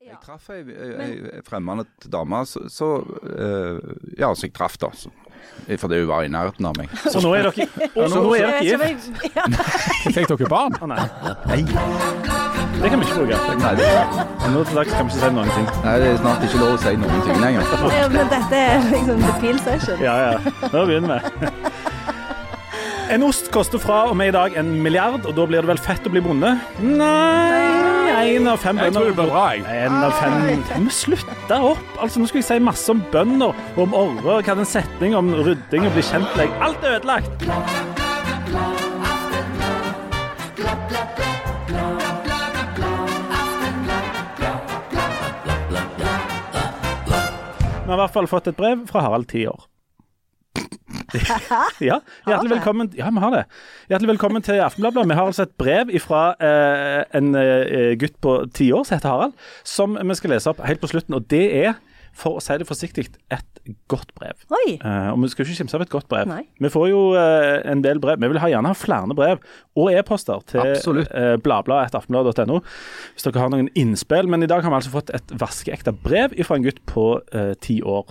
Jeg traff ei, ei, ei dame, så, så eh, Ja, så jeg traff, da. Så, fordi hun var i nærheten av meg. Så nå er dere, og nå er dere gift? Fikk dere barn? Å nei, Nei, det kan vi ikke bruke. nei, det, Nå til dags kan vi ikke si noen ting. nei, det er snart ikke lov å si noen ting lenger. Ja, Men dette er liksom the peel session. Ja, ja. Nå begynner vi. En ost koster fra og med i dag en milliard, og da blir det vel fett å bli bonde? Nei Én av fem Jeg tror det blir bra, jeg. En av fem Kan vi slutte opp? Altså, Nå skulle jeg si masse om bønder og om orrer. og hva en setning om rydding og bli kjent med deg. Alt er ødelagt. Vi har i hvert fall fått et brev fra Harald, ti år. Ja, hjertelig velkommen Ja, vi har det. Hjertelig velkommen til Aftenbladet. Vi har altså et brev fra eh, en eh, gutt på ti år som heter Harald, som vi skal lese opp helt på slutten. Og det er, for å si det forsiktig, et godt brev. Oi. Eh, og vi skal ikke kimse av et godt brev. Nei. Vi får jo eh, en del brev. Vi vil ha, gjerne ha flere brev og e-poster til bladbladet.aftenbladet.no hvis dere har noen innspill. Men i dag har vi altså fått et vaskeekte brev fra en gutt på eh, ti år.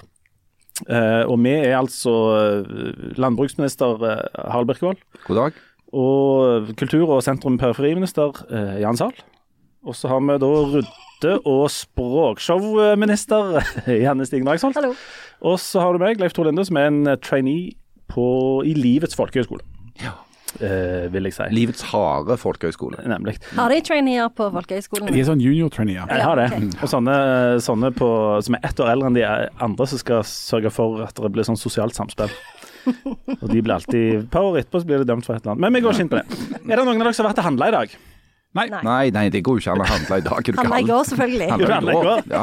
Eh, og vi er altså eh, landbruksminister eh, Harald Birkevold God dag. og kultur- og sentrum-periferiminister eh, Jan Sahl. Og så har vi da rydde- og språkshowminister Janne Stigen Drangsholt. Hallo. Og så har du meg, Leif Tor Linde, som er en trainee på, i Livets folkehøgskole. Ja. Eh, vil jeg si. Livets harde folkehøyskole. Nemlig. Har de traineer på folkehøyskolen? De er sånn junior-traineer. Jeg har det. Okay. Og sånne, sånne på, som er ett år eldre enn de andre, som skal sørge for at det blir sånn sosialt samspill. Og de blir alltid Et par år etterpå så blir de dømt for et eller annet. Men vi går ikke inn på det. Er det noen av dere som har vært og handla i dag? Nei. Nei. Nei, det går jo ikke an å handle i dag. er du Han var i går, selvfølgelig. Handla i i går. Ja.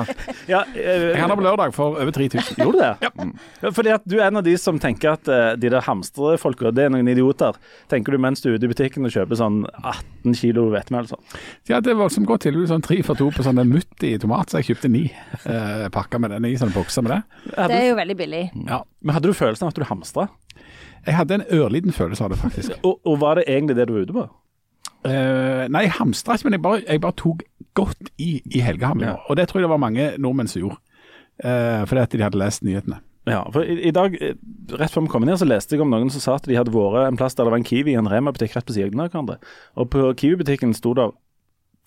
Ja, uh, Jeg handla på lørdag for over 3000. Gjorde du det? Ja. Fordi at du er en av de som tenker at uh, de der hamstrefolka, det er noen idioter. Tenker du mens du er ute i butikken og kjøper sånn 18 kilo hvetemel eller sånn. Ja, det er voldsomt godt tilbud. Sånn tre for to på sånn en mutti tomat, så jeg kjøpte ni uh, pakker med den i sånne bokser med det. Det er jo veldig billig. Ja. Men hadde du følelsen av at du hamstra? Jeg hadde en ørliten følelse av det, faktisk. Og, og var det egentlig det du var ute på? Eh, nei, jeg hamstra ikke, men jeg bare, jeg bare tok godt i i helgehandlinga. Ja. Og det tror jeg det var mange nordmenn som gjorde. Uh, fordi at de hadde lest nyhetene. Ja, for i, i dag, eh, rett før vi kom inn her, så leste jeg om noen som sa at de hadde vært en plass der det var en Kiwi i en Rema-butikk rett på siden av hverandre. Og på Kiwi-butikken sto det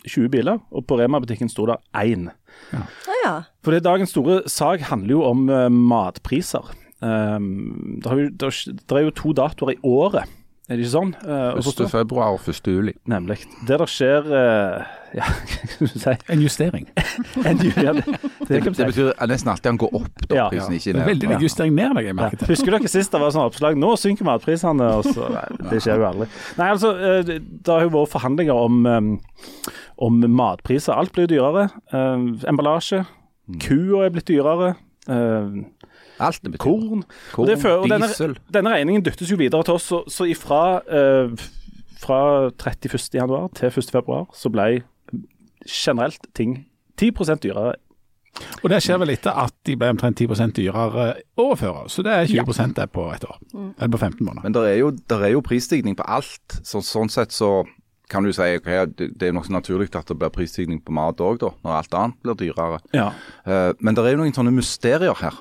20 biler, og på Rema-butikken sto det én. Å ja. Fordi dagens store sak handler jo om uh, matpriser. Um, det, har jo, det, det er jo to datoer i året, er det ikke sånn? Eh, 1. februar og 1. juli. Nemlig. Det der skjer eh, Ja, hva skal du si En justering. en, ja, det, det, Det, kan vi si. det betyr at nesten alltid han går opp, da, Ja. prisen ikke Det er ned. veldig mye justering ned, legger jeg Ja. merke til. Husker dere sist det var sånn oppslag 'Nå synker matprisene', og så Nei, det skjer jo aldri. Nei, altså, eh, det det har jo vært forhandlinger om, eh, om matpriser. Alt blir dyrere. Eh, emballasje. Kua er blitt dyrere. Eh, Alt det betyr. korn. Korn, det før, og denne- diesel. Denne regningen dyttes jo videre til oss, så, så ifra eh, fra 31. januar til 1. februar så ble generelt ting 10% dyrere. Og det skjer vel etter at de ble omtrent 10% dyrere året før. Så det er 20 det på et år. Eller på 15 måneder. Men det er, jo, der er jo prisstigning på alt. Så, sånn sett så kan du si ok, det, det er nokså naturlig at det blir prisstigning på mat òg, når alt annet blir dyrere. Ja. Uh, men det er jo noen sånne mysterier her.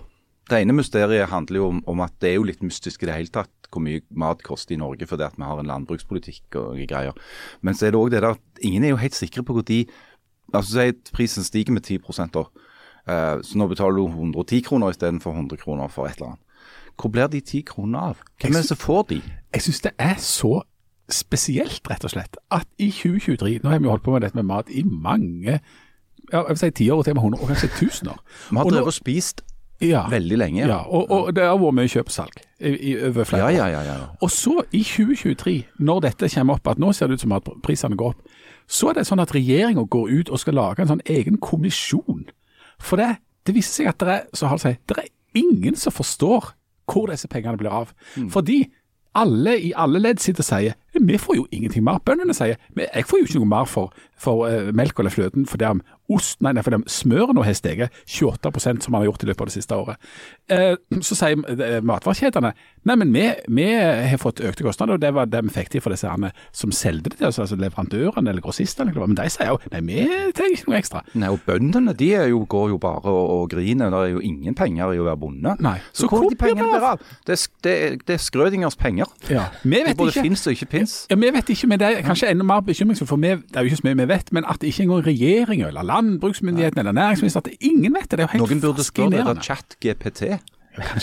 Det ene mysteriet handler jo om, om at det er jo litt mystisk i det hele tatt hvor mye mat koster i Norge fordi at vi har en landbrukspolitikk og greier. Men så er det òg det der at ingen er jo helt sikre på når Altså si prisen stiger med 10 da. Eh, så nå betaler du 110 kroner istedenfor 100 kroner for et eller annet. Hvor blir de 10 kronene av? Hvem er det som får de? Jeg syns det er så spesielt, rett og slett, at i 2023 Nå har vi jo holdt på med dette med mat i mange ja, jeg vil si tiår og til og med 100 og kanskje 1000 år. Vi har drevet og spist Ja, veldig lenge. ja og, og det har vært mye kjøp og salg i, i, over flere ja, ja, ja, ja. Og så i 2023, når dette kommer opp, at nå ser det ut som at prisene går opp, så er det sånn at regjeringa går ut og skal lage en sånn egen kommisjon. For det, det viser seg at det er, så har det, seg, det er ingen som forstår hvor disse pengene blir av. Fordi alle i alle ledd sitter og sier vi får jo ingenting mer. Bøndene sier jeg får jo ikke noe mer for, for uh, melk eller fløten for det om ost, nei, nei, for de smøret nå har steget 28 som man har gjort i løpet av det siste året. Eh, så sier eh, matvarekjedene nei, men vi, vi har fått økte kostnader, og det var det vi fikk til for disse herne som solgte det til oss, altså leverandørene eller grossistene. Men de sier jo nei, vi trenger ikke noe ekstra. Nei, og Bøndene de jo, går jo bare og, og griner. Det er jo ingen penger i å være bonde. Nei. Så, Så hvor de pengene blir av? Det, det, det er Skrødingers penger. Ja, vi vet både ikke. fins og ikke fins. Ja, Vi vet ikke, men det er kanskje enda mer bekymringsfullt, for vi, det er jo ikke så mye vi vet, men at ikke engang regjeringa eller landbruksmyndighetene eller næringsministeren, at ingen vet det. Det er jo helt Noen burde spørre der chat-GPT.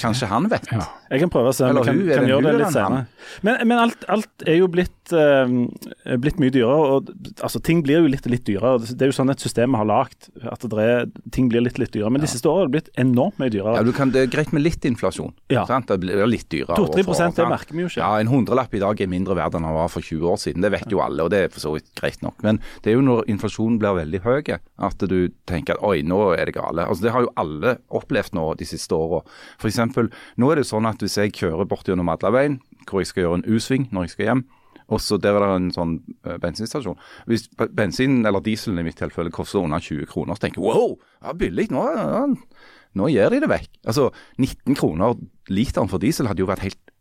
Kanskje han vet. Ja. Jeg kan prøve å se om vi kan, hun, kan gjøre det litt senere. Men, men alt, alt er jo blitt, uh, blitt mye dyrere. og altså, Ting blir jo litt litt dyrere. Det er jo sånn et system vi har lagd, at det er, ting blir litt litt dyrere. Men de siste årene har det blitt enormt mye dyrere. Ja, du kan, Det er greit med litt inflasjon. Ja. Sant? Det blir litt dyrere. 2-3 år det merker vi jo ikke. Ja, En hundrelapp i dag er mindre verd enn den var for 20 år siden. Det vet jo alle, og det er for så vidt greit nok. Men det er jo når inflasjonen blir veldig høy at du tenker at oi, nå er det gale. Altså Det har jo alle opplevd nå de siste åra. F.eks. nå er det sånn at hvis jeg kjører bort gjennom Madlaveien, hvor jeg skal gjøre en U-sving når jeg skal hjem, og så der er det en sånn eh, bensinstasjon. Hvis bensin, eller dieselen i mitt tilfelle koster under 20 kroner, så tenker jeg wow, ja, billig. Nå, ja, nå gir de det vekk. Altså 19 kroner literen for diesel hadde jo vært helt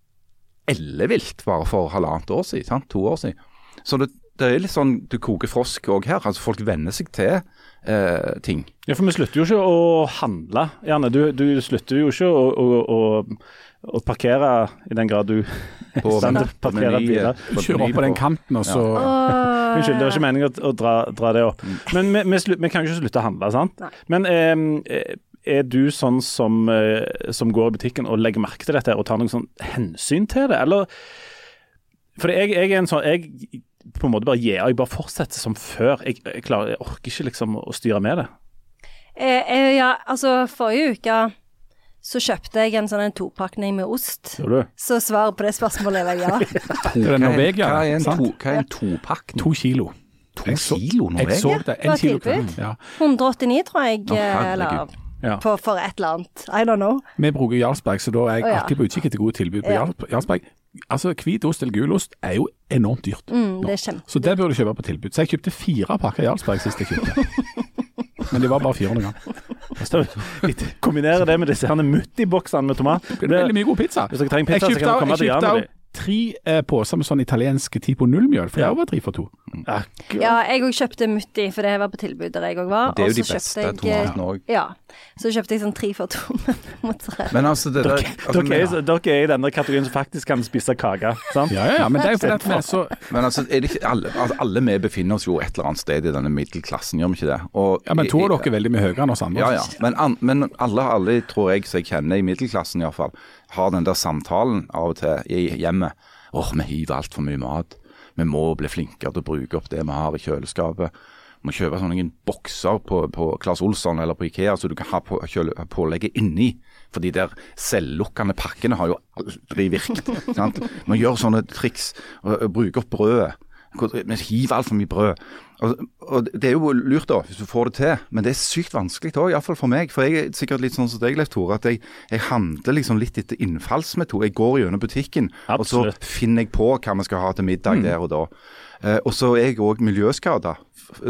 ellevilt bare for halvannet år siden, sant? to år siden. Så det, det er litt sånn du koker frosk òg her. altså Folk venner seg til eh, ting. Ja, for vi slutter jo ikke å handle, Janne. Du, du slutter jo ikke å, å, å, å parkere i den grad du parkerer På, stand på biler. eh, Kjøre opp på den kanten, og så Åh. Unnskyld, det var ikke meningen å, å dra, dra det opp. Men vi, vi, vi kan jo ikke slutte å handle, sant? Nei. Men eh, er du sånn som, eh, som går i butikken og legger merke til dette og tar noe sånn hensyn til det, eller For jeg, jeg er en sånn Jeg på en måte bare gir, jeg bare fortsetter som før. Jeg, jeg, klarer, jeg orker ikke liksom å styre med det. Eh, eh, ja, altså forrige uke så kjøpte jeg en sånn en topakning med ost. Du? Så svaret på det spørsmålet er vel ja. Det er Hva er en, to, hva er en topakk? To kilo. To Jeg så- kilo Jeg så det. En kilo ja. 189, tror jeg. Å, eh, eller Ja. på, for et eller annet. I don't know. Vi bruker Jarlsberg, så da er jeg alltid på utkikk etter gode tilbud på Ja. Jarlsberg. Altså, Hvit ost eller gul ost er jo enormt dyrt. Mm, det er. Så det burde du kjøpe på tilbud. Så jeg kjøpte fire pakker Jarlsberg sist jeg kjøpte. Men de var bare 400 gram. Kombinere det med disse Mutti-boksene med tomat. Det blir veldig mye god pizza. Hvis dere trenger pizza, så kan dere komme til Jan med også tre eh, poser med sånn italiensk Tipo nullmjøl, for Ja. det var tre for to. de. Ja. Ja, jeg òg kjøpte Mutti, for det var på tilbud der jeg òg var. Det er jo de beste jeg, eh, tomatene òg. Ja. Så kjøpte jeg sånn tre for to mot mozzarella. Men altså, det der altså, Dere, er, dere er i denne kategorien som faktisk kan spise kake. sant? Ja, ja, ja, men det er jo fordi at vi er så Men altså, er det ikke alle, altså, alle vi befinner oss jo et eller annet sted i denne middelklassen, gjør vi ikke det? Og, Ja, men to av dere er veldig mye høyere enn oss andre. Ja, ja. Men, an, men alle, alle tror jeg som jeg kjenner i middelklassen iallfall, har den der samtalen av og til i hjemmet. Åh, vi hiver altfor mye mat. Vi må bli flinkere til å bruke opp det vi har i kjøleskapet. Vi må kjøpe sånne bokser på, på Claes Olsson eller på Ikea så du kan ha på, kjøle, pålegget inni. For de der selvlukkende pakkene har jo aldri virket. sant? Vi gjør sånne triks bruke opp brødet. Vi hiver altfor mye brød. Og, Det er jo lurt da, hvis du får det til, men det er sykt vanskelig òg, iallfall for meg. For jeg er sikkert litt sånn som deg, Leif Tore, at jeg, jeg handler liksom litt etter innfallsmetode. Jeg går gjennom butikken, og så finner jeg på hva vi skal ha til middag der og da. Eh, og så er jeg òg miljøskada,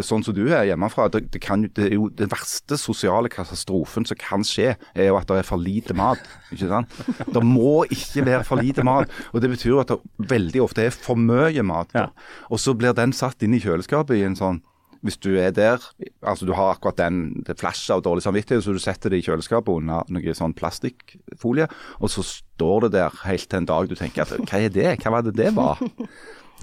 sånn som du er hjemmefra. Det, det, kan, det er jo den verste sosiale katastrofen som kan skje, er jo at det er for lite mat. ikke sant? Det må ikke være for lite mat. Og det betyr jo at det veldig ofte er for mye mat. Ja. Og så blir den satt inn i kjøleskapet i en sånn hvis du er der, altså du har akkurat den det flashet av dårlig samvittighet, så du setter det i kjøleskapet under noe sånn plastikkfolie, og så står det der helt til en dag du tenker at hva er det, hva var det det var?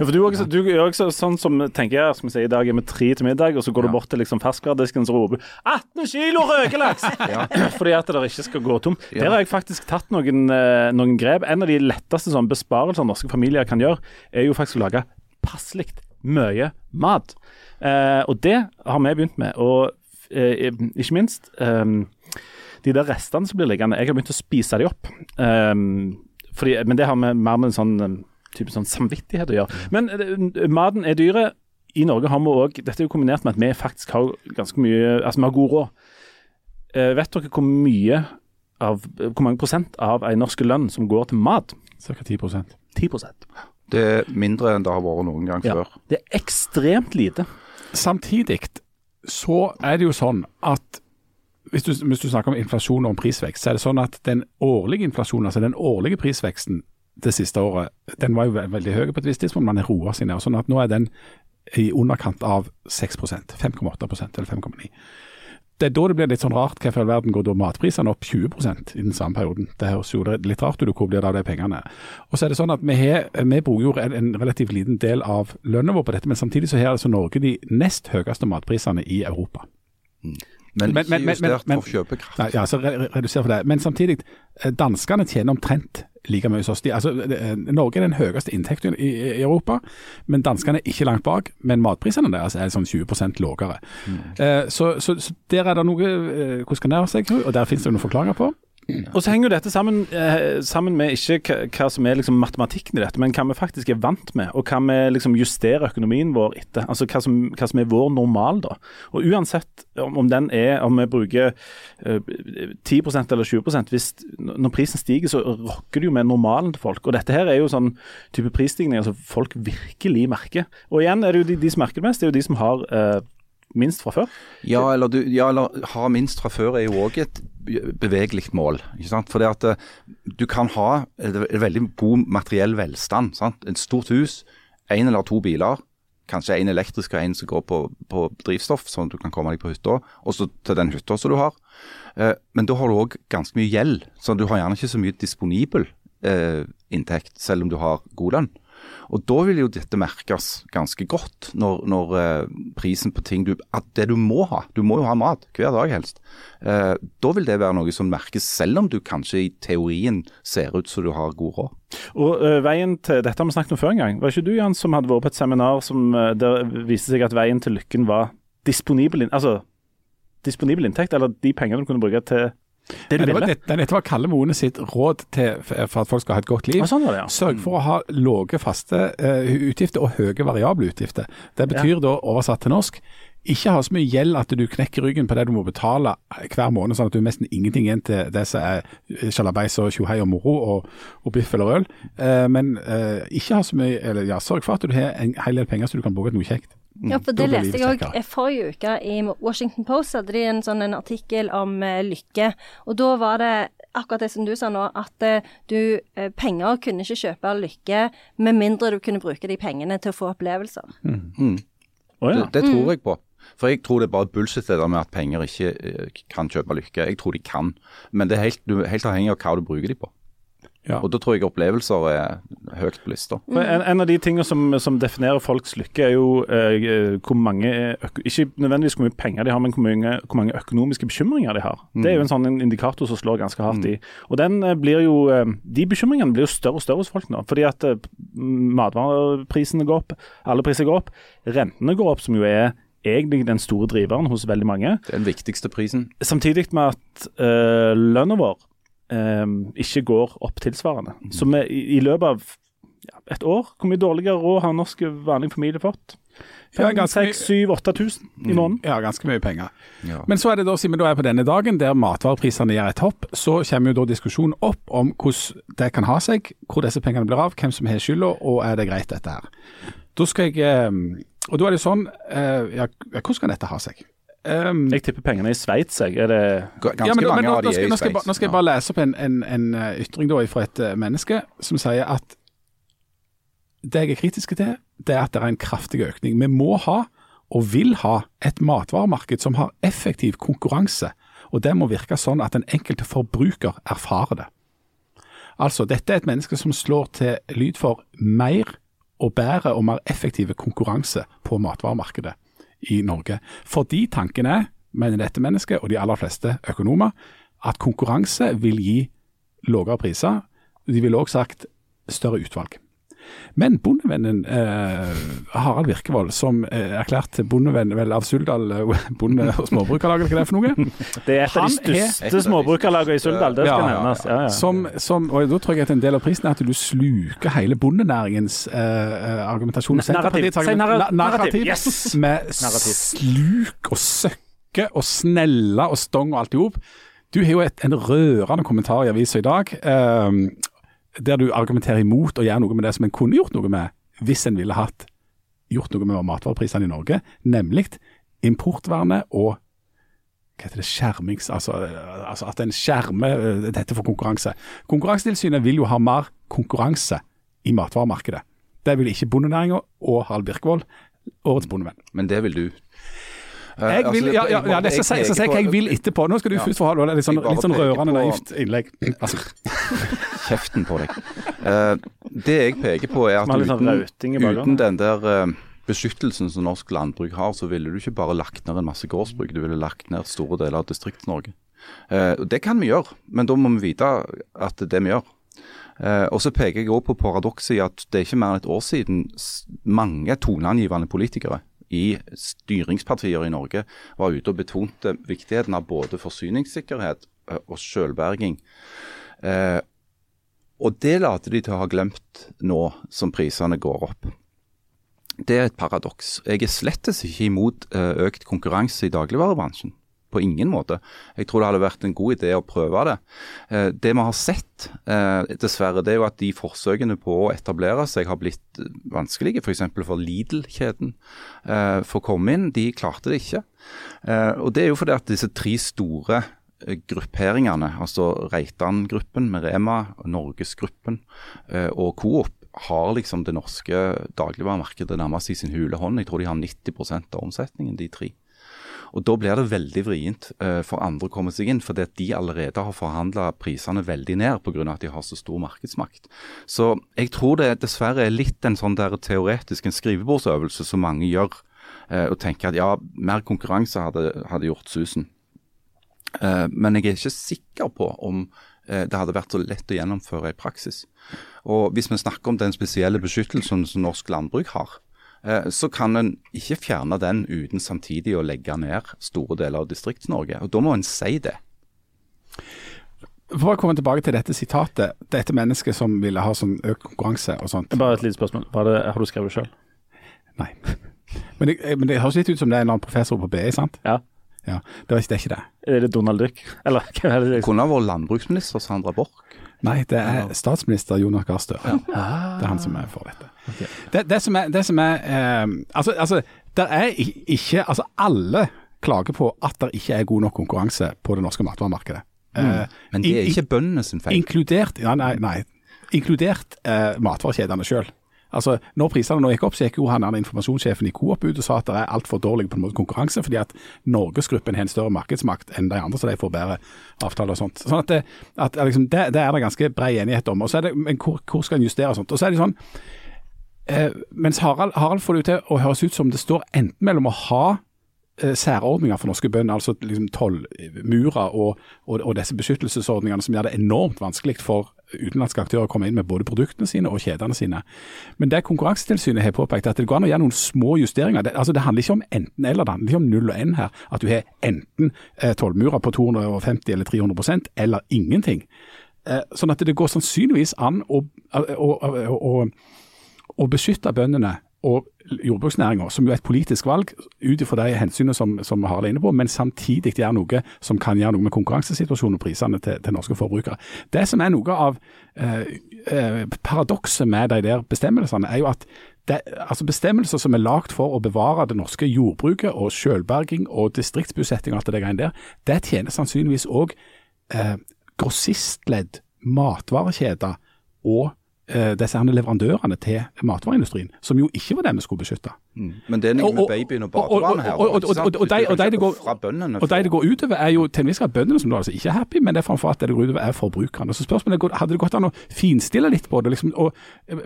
Ja, for du, også, du er også sånn som tenker jeg, som sier i dag er vi tre til middag, og så går du bort til liksom ferskvaredisken og roper 18 kilo røkelaks! Fordi at det ikke skal gå tomt. Ja. Der har jeg faktisk tatt noen, eh, noen grep. En av de letteste sånn besparelser norske familier kan gjøre, er jo faktisk å lage passelig mye mat. Eh, og det har vi begynt med. Og eh, ikke minst eh, de der restene som blir liggende, jeg har begynt å spise de opp. Eh, fordi, men det har vi mer med en sånn type sånn samvittighet å gjøre. Men uh, maten er dyre. I Norge har vi òg Dette er jo kombinert med at vi faktisk har ganske mye Altså, vi har god råd. Uh, vet dere hvor mye av Hvor mange prosent av en norsk lønn som går til mat? Ca. 10% 10% Det er mindre enn det har vært noen gang Ja. før. Det er ekstremt lite. Samtidig så er det jo sånn at hvis du, hvis du snakker om inflasjon og om prisvekst, så er det sånn at den årlige inflasjonen, altså den årlige prisveksten det siste året, den var jo ve- veldig høy på et visst tidspunkt, men den roer seg ned. Sånn at nå er den i underkant av 6% 5,8% eller 5,9 det er da det blir litt sånn rart hvorfor i all verden går da matprisene opp 20% i den samme perioden. Det høres jo litt rart ut, hvor blir det av de pengene? Og så er det sånn at Vi, har, vi bruker jo en, relativt liten del av lønna vår på dette, men samtidig så har altså Norge de nest høyeste matprisene i Europa. Men, Men- ikke men- men- justert men- for kjøpekraft. Nei, ja, så re re- reduser for det. Men samtidig, eh, danskene tjener omtrent like mye som oss. Altså, eh, Norge er den høyeste inntekten i, i Europa, men danskene er ikke langt bak. Men matprisene deres er sånn 20 lavere. Eh, så, så, så der er det noe eh, hvordan skal det ha seg, og der finnes det noen forklaringer på. Og så henger jo dette sammen, eh, sammen med ikke hva, som er liksom matematikken i dette, men hva vi faktisk er vant med, og hva vi liksom justerer økonomien vår etter. Altså hva som, hva som er vår normal, da. Og uansett om, om den er om vi bruker eh, 10% eller 20% hvis Når prisen stiger, så rokker det jo med normalen til folk. Og dette her er jo sånn type prisstigninger som folk virkelig merker. Og igjen er det jo de, de som merker det mest, det er jo de som har eh, minst fra før. Ja, eller, du, ja, eller ha minst fra før er jo òg et bevegelig mål. ikke sant? For at eh, du kan ha en veldig god materiell velstand. sant? Et stort hus, én eller to biler, kanskje en elektrisk og en som går på, på drivstoff, sånn at du kan komme deg på hytta, og så til den hytta som du har. Eh, Men da har du òg ganske mye gjeld, så du har gjerne ikke så mye disponibel eh, inntekt, selv om du har god lønn. Og da vil jo dette merkes ganske godt, når, når eh, prisen på ting du At det du må ha, du må jo ha mat hver dag helst. Eh, da vil det være noe som merkes, selv om du kanskje i teorien ser ut som du har god råd. Og ø, veien til, Dette har vi snakket om før en gang. Var ikke du Jan, som hadde vært på et seminar som ø, der viste seg at veien til lykken var disponibel, altså, disponibel inntekt, eller de pengene du kunne bruke til det Det var, dette, dette var Kalle Moene sitt råd til, for at folk skal ha et godt liv. Sånn det, ja. Sørg for å ha lave faste uh, utgifter og høye variable utgifter. Det betyr da oversatt til norsk ikke ha så mye gjeld at du knekker ryggen på det du må betale hver måned, sånn at du har nesten ingenting igjen til det som er sjalabais og tjohei og moro og, og biff eller øl. Uh, men uh, ikke ha så mye, eller ja, sørg for at du har en hel del penger så du kan bruke til noe kjekt. Ja, for det leste jeg òg forrige uke i Washington Post. hadde de en sånn en artikkel om uh, lykke. Og da var det akkurat det som du sa nå, at uh, du uh, Penger kunne ikke kjøpe lykke med mindre du kunne bruke de pengene til å få opplevelser. Å, ja. Det, det tror jeg på. For jeg tror det er bare bullshit det der med at penger ikke kan kjøpe lykke. Jeg tror de kan, men det er helt, du, helt avhengig av hva du bruker de på. Ja. Og da tror jeg opplevelser er høyt på lista. En, en av de tingene som, som definerer folks lykke, er jo eh, hvor mange Ikke nødvendigvis hvor mye penger de har, men hvor mange, hvor mange økonomiske bekymringer de har. Det er jo en sånn indikator som slår ganske hardt i. Og den eh, blir jo eh, De bekymringene blir jo større og større hos folk nå. Fordi at eh, matvareprisene går opp, alle priser går opp. Rentene går opp, som jo er egentlig den store driveren hos veldig mange. Det er den viktigste prisen. Samtidig med at eh, lønna vår eh, ikke går opp tilsvarende. Så vi, i, i løpet av ja, et år, hvor mye dårligere råd har norsk vanlig familie fått? Ja, 5 ganske 6 7 8000 i måneden. Ja, ganske mye penger. Ja. Men så er det da, siden vi er på denne dagen der matvareprisene gjør et hopp, så kommer jo da diskusjonen opp om hvordan det kan ha seg, hvor disse pengene blir av, hvem som har skylda, og er det greit dette her. Da skal jeg eh, Og da er det sånn eh, ja, hvordan kan dette ha seg? Um, Jeg tipper pengene i Sveits, jeg. Er det Ganske ja, men, mange nå, av de er i nå, skal Sveits. nå skal jeg bare lese opp en, en, en eh, ytring da fra et eh, menneske som sier at det jeg er kritisk til, det er at det er en kraftig økning. Vi må ha, og vil ha, et matvaremarked som har effektiv konkurranse. Og det må virke sånn at den enkelte forbruker erfarer det. Altså, dette er et menneske som slår til lyd for mer og bedre og mer effektive konkurranse på matvaremarkedet i Norge. Fordi tanken er, mener dette mennesket og de aller fleste økonomer, at konkurranse vil gi lavere priser. De ville også sagt større utvalg. Men bondevennen eh, Harald Virkevold, som eh, erklært bondevenn vel av Suldal eh, bonde- og småbrukarlag, eller hva det er for noe? Det er et av de Han er- Et av største småbrukarlagene i Suldal, det skal Ja, ja, ja. nevnes. Ja, ja. Som, som, og da tror jeg at en del av prisen er at du sluker hele bondenæringens eh, eh, argumentasjon. Narrativ. Si argument- narra- narrativ. Yes! Med Narrativ. sluk og søkke og snelle og stong og alt i hop. Du har jo et, en rørende kommentar i avisa i dag, eh, der du argumenterer imot å gjøre noe med det som en kunne gjort noe med, hvis en ville hatt gjort noe med matvareprisene i Norge, nemlig importvernet og hva heter det, skjermings... Altså, altså at en skjermer eh, dette for konkurranse. Konkurransetilsynet vil jo ha mer konkurranse i matvaremarkedet. Det vil ikke bondenæringa og Harald Birkvold, årets bondevenn. Men det vil du. Eh, Jeg vil, altså, ja, ja, ja, det jeg skal jeg si hva jeg vil etterpå. Nå skal du Ja. først få ha det litt sånn, litt sånn rørende naivt innlegg. Altså, Kjeften på deg. Uh, det jeg peker på er at sånn uten, uten den der uh, beskyttelsen som norsk landbruk har, så ville du ikke bare lagt ned en masse gårdsbruk, du ville lagt ned store deler av Distrikts-Norge. Eh, og det kan vi gjøre, men da må vi vite at det er det vi gjør. Eh, og så peker jeg også på paradokset i at det er ikke mer enn et år siden mange toneangivende politikere i styringspartier i Norge var ute og betonte viktigheten av både forsyningssikkerhet eh, og selvberging. Eh, og det later de til å ha glemt nå som prisene går opp. Det er et paradoks. Jeg er slettes ikke imot eh, økt konkurranse i dagligvarebransjen. På ingen måte. Jeg tror det hadde vært en god idé å prøve det. Eh, det vi har sett, eh, dessverre, det er jo at de forsøkene på å etablere seg har blitt eh, vanskelige. F.eks. For, for Lidl-kjeden. For å komme inn, de klarte det ikke. Og det er jo fordi at disse tre store grupperingene, altså Reitan-gruppen med Rema, Norgesgruppen og Coop, har liksom det norske dagligvaremarkedet nærmest i sin hule hånd. Jeg tror de har 90% av omsetningen, de tre. Og Da blir det veldig vrient eh, for andre å komme seg inn, fordi at de allerede har forhandla prisene veldig ned pga. at de har så stor markedsmakt. Så jeg tror det dessverre er litt en sånn der teoretisk en skrivebordsøvelse som mange gjør. eh, og tenker at ja, mer konkurranse hadde, hadde gjort susen. Eh, men jeg er ikke sikker på om det hadde vært så lett å gjennomføre i praksis. Og Hvis vi snakker om den spesielle beskyttelsen som norsk landbruk har, så kan en ikke fjerne den uten samtidig å legge ned store deler av Distrikts-Norge. Og Da må en si det. For å komme tilbake til dette sitatet. Dette mennesket som ville ha sånn økt konkurranse og sånt. Bare et lite spørsmål. Det, har du skrevet det sjøl? Nei. Men det, men det høres litt ut som det er en eller annen professor på BI, sant? Ja. Ja, Det er ikke det. Er ikke det. Er det Donald Duck? Eller hva er? Det kunne ha vært landbruksminister Sandra Borch. Nei, det er statsminister Jonas Gahr Støre. Det er han som er for dette. Det, det som er, det som er eh, Altså, altså der er ikke Altså, alle klager på at det ikke er god nok konkurranse på det norske matvaremarkedet. Eh, Men det er ikke bøndene sin feil. Inkludert ja, nei, nei, inkludert eh, matvarekjedene sjøl. Altså, når prisene nå gikk opp, så gikk jo han der informasjonssjefen i Coop ut og sa at det er altfor dårlig på en måte konkurranse, fordi at Norgesgruppen har en større markedsmakt enn de andre, så de får bedre avtaler og sånt. Sånn at Det, at, liksom, det, det er det ganske bred enighet om. Og så er det, Men hvor, hvor skal en justere og sånt? Og så er det sånn, eh, Mens Harald, Harald får det jo til å høres ut som det står enten mellom å ha eh, særordninger for norske bønder, altså liksom tollmurer og, og, og disse beskyttelsesordningene som gjør det enormt vanskelig for utenlandske aktører komme inn med både produktene sine og kjedene sine. Men det Konkurransetilsynet har påpekt, at det går an å gjøre noen små justeringer. Det, altså det handler ikke om enten-eller, det handler ikke om null og én her. At du har enten eh, tollmurer på 250 eller 300% eller ingenting. Eh, sånn at det går sannsynligvis an å, å, å, å, å beskytte bøndene og jordbruksnæringa, som jo er et politisk valg, ut ifra de hensynene som, som vi har det inne på, men samtidig gjøre noe som kan gjøre noe med konkurransesituasjonen og prisene til, til norske forbrukere. Det som er noe av eh, eh, paradokset med de der bestemmelsene, er jo at det, altså bestemmelser som er lagd for å bevare det norske jordbruket og selvberging og distriktsbosetting og alt det greiene der, det tjener sannsynligvis òg eh, grossistledd, matvarekjeder og disse her leverandørene til matvareindustrien, som jo ikke var det vi skulle beskytte. Men det er noe med babyen og badevannet her. og- og- og- og- og de- det går- utover er jo til en viss grad bøndene som da altså ikke er happy, men det er framfor alt det det går utover er forbrukerne. Så spørsmålet er, hadde det gått an å finstille litt på det? Liksom,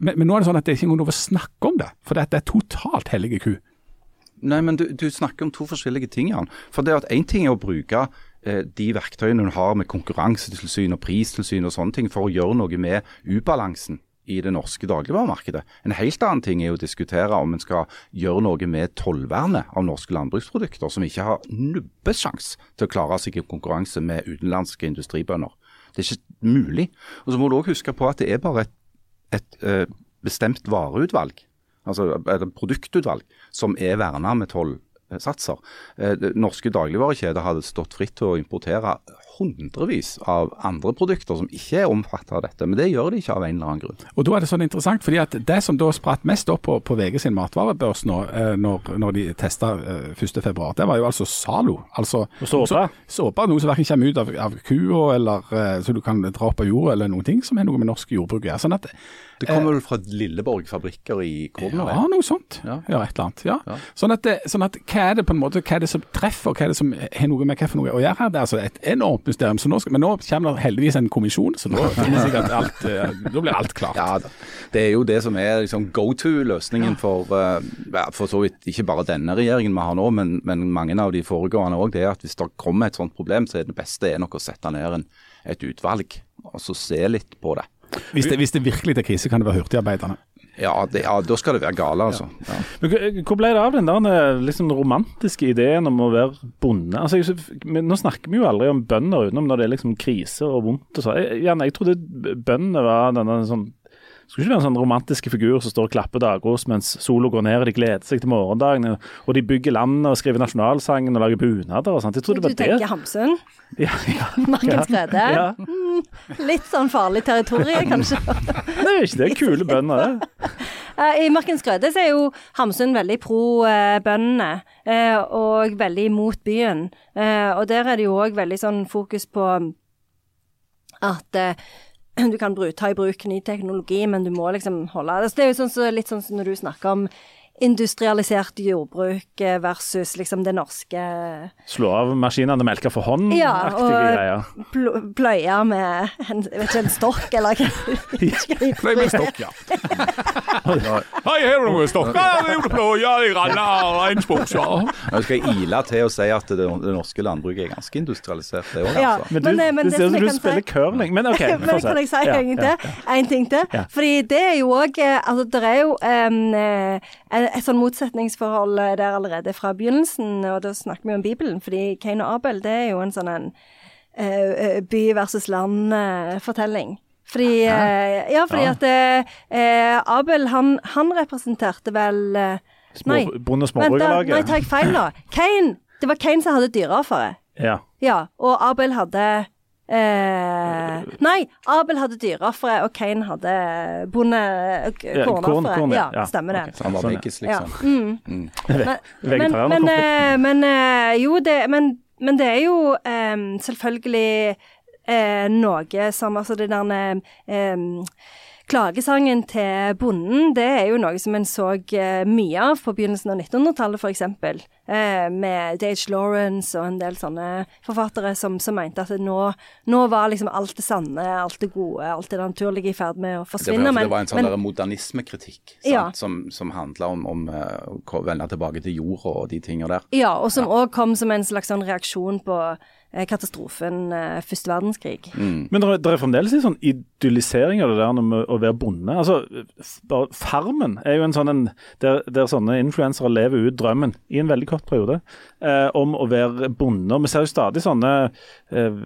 men, men nå er det sånn at det er ikke engang lov å snakke om det, for det, det er totalt hellige ku. Nei, men du, du snakker om to forskjellige ting, Jan. For det at Én ting er å bruke eh, de verktøyene hun har med konkurransetilsyn og pristilsyn og sånne ting for å gjøre noe med ubalansen i det norske dagligvaremarkedet. En helt annen ting er å diskutere om en skal gjøre noe med tollvernet av norske landbruksprodukter, som ikke har nubbesjans til å klare seg i konkurranse med utenlandske industribønder. Det er ikke mulig. Og så må du òg huske på at det er bare et, et eh, bestemt vareutvalg altså et produktutvalg, som er verna med toll tollsatser. Eh, norske dagligvarekjeder hadde stått fritt til å importere hundrevis av andre produkter som ikke er omfattet av dette, men det gjør de ikke av en eller annen grunn. Og da er det sånn interessant, fordi at det som da spratt mest opp på, på VG sin matvarebørs nå, eh, når, når de testa eh, 1.2, det var jo altså Zalo. Altså såpe. såpe, noe som verken kommer ut av, av kua eller eh, så du kan dra opp av jorda, eller noen ting som er noe med norsk jordbruk å gjøre. Sånn at Det kommer vel fra Lilleborg fabrikker i Cornwall? Ja, noe sånt. Ja. Ja, et eller annet. Ja. Ja. Sånn, at det, sånn at hva er det på en måte, hva er det som treffer, hva er det som har noe med hva for noe å gjøre her? Det er altså et enormt mysterium. Så nå skal, men nå kommer det heldigvis en kommisjon, så nå, sikkert alt, nå da blir alt klart. Ja, det er jo det som er liksom go to-løsningen for, eh, for så vidt ikke bare denne regjeringen vi har nå, men, men mange av de foregående òg. Det er at hvis det kommer et sånt problem, så er det beste er nok å sette ned en, et utvalg og så se litt på det. Hvis det, hvis det virkelig er krise, kan det være hurtigarbeiderne. Ja, det, ja da skal det være gale, altså. Ja. Men hvor- ble det av den der liksom, romantiske ideen om å være bonde? Altså, jeg, nå snakker vi jo aldri om bønder utenom når det er liksom krise og vondt og sånn. Jeg, jeg trodde bøndene var denne sånn skulle ikke være en sånn romantiske figur som står og klapper dagros mens sola går ned og de gleder seg til morgendagen. Og de bygger landet og skriver nasjonalsangen og lager bunader og sånt. Jeg Du det var det. tenker Hamsun? Ja, ja, Markens Grede? ja. Litt sånn farlig territorium, kanskje. Det er ikke det. Kule bønder, det. Eh, I Markens Grøde så er jo Hamsun veldig pro bøndene, eh, og veldig mot byen. Eh, og der er det jo òg veldig sånn fokus på at du kan ta i bruk ny teknologi, men du må liksom holde Det. Er jo sånn, så, litt sånn som når du snakker om industrialisert jordbruk eh, versus liksom det norske Slå av maskinene, melke for hånd-aktige Ja, og- greier. pl pløye med en, vet ikke, en stokk, eller hva Pløye med stokk, ja. Hei, her er. Det stokk. Jeg skal ile til å si at det, det norske landbruket er ganske industrialisert, det òg. Ja. Altså. Men, du, Men, eh, men det ser ut som du kan si- spiller curling. Men OK, Men se. kan jeg si Ja, en, ja, til? en ting til? Fordi det er jo òg Altså, det er jo um, eh, et sånn motsetningsforhold der allerede fra begynnelsen, og da snakker vi om Bibelen. Fordi Kain og Abel, det er jo en sånn en uh, by versus land-fortelling. Fordi uh, Ja, fordi Ja. at uh, Abel, han, han representerte vel eh, Små, Nei. Bonde- og nei, tar jeg feil nå? Kain! Det var Kain som hadde dyreofferet. Ja. Ja, og Abel hadde eh, Nei, Abel hadde dyreofre, og Kane hadde bonde... Ja, korn- ja. ja, Ja, stemmer det. Okay. Så han var Sånn, ja. veggis, Ja. liksom. Mm. Mm. Men, men, men, eh, men eh, jo, det Men, men det er jo eh, selvfølgelig eh, noe som Altså det der eh, Klagesangen til bonden, det er jo noe som en så eh, mye av på begynnelsen av 1900-tallet, f.eks. Eh, med Dage Lawrence og en del sånne forfattere som, som mente at nå, nå var liksom alt det sanne, alt det gode, alt det naturlige i ferd med å Det forsvinne. var, men- det var en sånn men- der modernismekritikk? Ja. som, som handla om, om eh, å vende tilbake til jorda og de tinga der. Ja, og som òg kom som en slags sånn reaksjon på katastrofen eh, første verdenskrig. Mm. Men det er, fremdeles en sånn idyllisering av det der med å være bonde. Altså, Farmen er jo en sånn en der, der sånne influensere lever ut drømmen i en veldig kort periode eh, om å være bonde. Og Vi ser jo stadig sånne eh,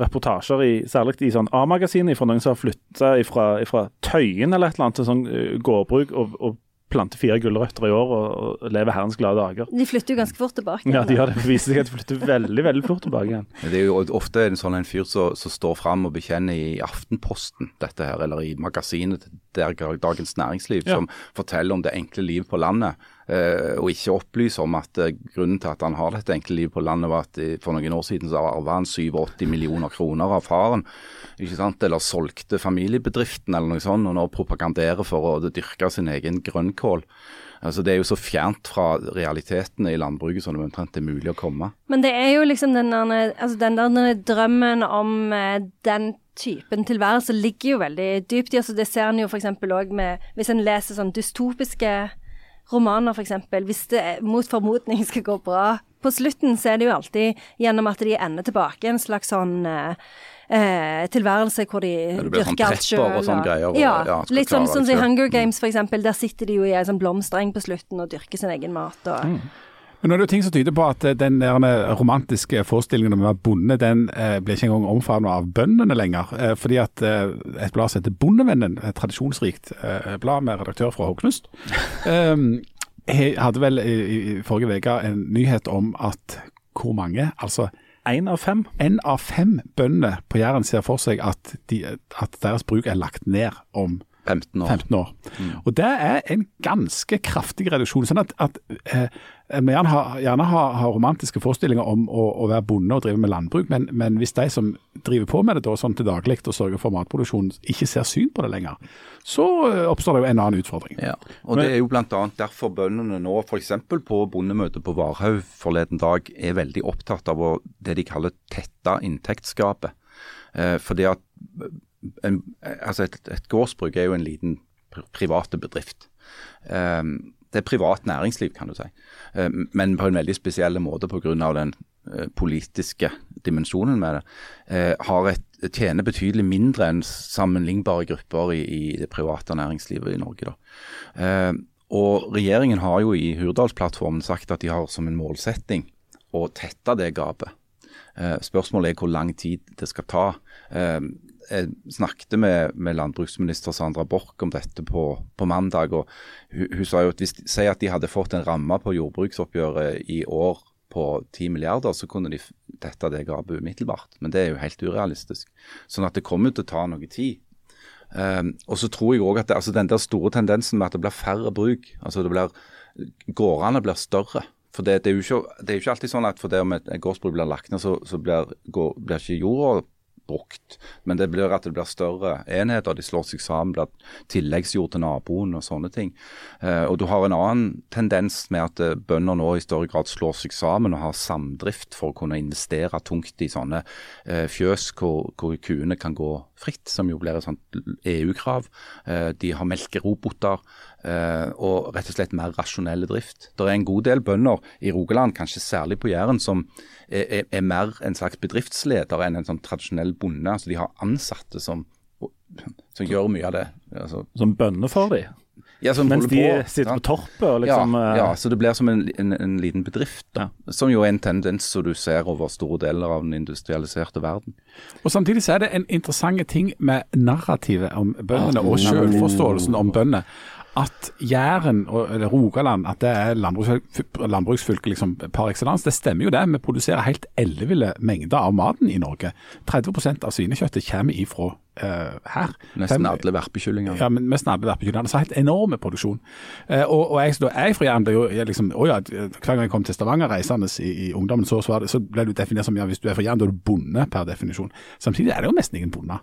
reportasjer, i, særlig i sånn A-magasinet, fra noen som har flytta fra Tøyen eller et eller annet til sånn eh, gårdbruk og, og planter fire gulrøtter i år og, og lever herrens glade dager. De flytter jo ganske fort tilbake. Ja, de har det viser seg at de flytter veldig veldig fort tilbake igjen. Det er jo ofte en sånn en fyr som som står fram og bekjenner i Aftenposten dette her, eller i magasinet til der Dagens Næringsliv, Ja. som forteller om det enkle livet på landet. eh, og ikke opplyser om at eh, grunnen til at han har dette enkle livet på landet, var at eh, for noen år siden så arva han 87 millioner kroner av faren. Ikke sant, Eller solgte familiebedriften eller noe sånt, og nå propaganderer for å dyrke sin egen grønnkål. Altså Det er jo så fjernt fra realitetene i landbruket som det omtrent er mulig å komme. Men det er jo liksom den der, altså den der drømmen om eh, den typen tilværelse ligger jo veldig dypt i. altså Det ser en jo f.eks. òg med Hvis en leser sånn dystopiske romaner, f.eks. Hvis det mot formodning skal gå bra på slutten, så er det jo alltid gjennom at de ender tilbake en slags sånn eh, eh, tilværelse hvor de blir sånn dyrker alt sjøl. greier, og, ja, ja, litt sånn, sånn som i. Hunger Games, f.eks. Der sitter de jo i ei sånn blomstereng på slutten og dyrker sin egen mat. Og, Men nå er det jo ting som tyder på at eh, den der romantiske forestillingen om å være bonde, den eh, blir ikke engang omfavnet av bøndene lenger. Eh, fordi at eh, et blad som heter Bondevennen, et tradisjonsrikt eh, blad med redaktør fra Håknust, eh, hadde vel i, i forrige uke en nyhet om at hvor mange, altså Én av fem. en av fem bønder på Jæren ser for seg at, de, at deres bruk er lagt ned om 15 år. 15 år. Og det er en ganske kraftig reduksjon. sånn at, at eh, Vi gjerne har, gjerne har, har romantiske forestillinger om å, å være bonde og drive med landbruk, men, men hvis de som driver på med det da, sånn til daglig og sørger for matproduksjon, ikke ser syn på det lenger, så eh, oppstår det jo en annen utfordring. Ja, og Det er jo bl.a. derfor bøndene nå f.eks. på bondemøtet på Varhaug forleden dag er veldig opptatt av å, det de kaller tette inntektsgapet. Eh, fordi at en, altså et, et gårdsbruk er jo en liten private bedrift. Eh, det er privat næringsliv, kan du si, eh, men på en veldig spesiell måte pga. den eh, politiske dimensjonen med det. Eh, har et, tjener betydelig mindre enn sammenlignbare grupper i, i det private næringslivet i Norge. Da. Og Regjeringen har jo i Hurdalsplattformen sagt at de har som en målsetting å tette det gapet. Spørsmålet er hvor lang tid det skal ta. Jeg snakket med, med landbruksminister Sandra Borch om dette på, på mandag. og hun, hun sa jo at hvis Si at de hadde fått en ramme på jordbruksoppgjøret i år på 10 milliarder, så kunne de dette det gapet umiddelbart. Men det er jo helt urealistisk. Sånn at det kommer til å ta noe tid. Um, og så tror jeg også at det, altså den der store tendensen med at det blir færre bruk, altså det blir, gårdene blir større. For det, det, er jo ikke, det er jo ikke alltid sånn at fordi om et gårdsbruk blir lagt ned, så, så blir, går, blir ikke jorda brukt. Men det blir at det blir større enheter, de slår seg sammen, blir tilleggsjord til naboen og sånne ting. Eh, og du har en annen tendens med at eh, bønder nå i større grad slår seg sammen og har samdrift for å kunne investere tungt i sånne eh, fjøs hvor, hvor kuene kan gå fritt, som jo blir et sånt EU-krav. Eh, de har melkeroboter eh, og rett og slett mer rasjonelle drift. Det er en god del bønder i Rogaland, kanskje særlig på Jæren, som er mer en slags bedriftsleder enn en sånn tradisjonell bonde. Altså De har ansatte som, som gjør mye av det. Altså, Som bønder for dem. Ja, Mens de på, sitter på torpet og liksom ja, eh, ja, så det blir som en, en, en liten bedrift, da, som jo er en tendens som du ser over store deler av den industrialiserte verden. Og Samtidig så er det en interessant ting med narrativet om bøndene og selvforståelsen om bøndene. At Jæren eller Rogaland at det er landbruksfylke, landbruksfylke liksom par excellence, det stemmer jo det. Vi produserer helt elleville mengder av maten i Norge. 30% av svinekjøttet kommer ifra uh, her. Nesten alle verpekyllinger. Ja, men nesten alle verpekyllingene. Så helt enorme produksjon. Uh, og, og jeg, da jeg fra Jæren ble jo jeg liksom, å ja, Hver gang jeg kom til Stavanger reisende i, i ungdommen, så, så, var det, så ble du definert som ja, hvis du er fra Jæren, da er du bonde per definisjon. Samtidig er det jo nesten ingen bonde.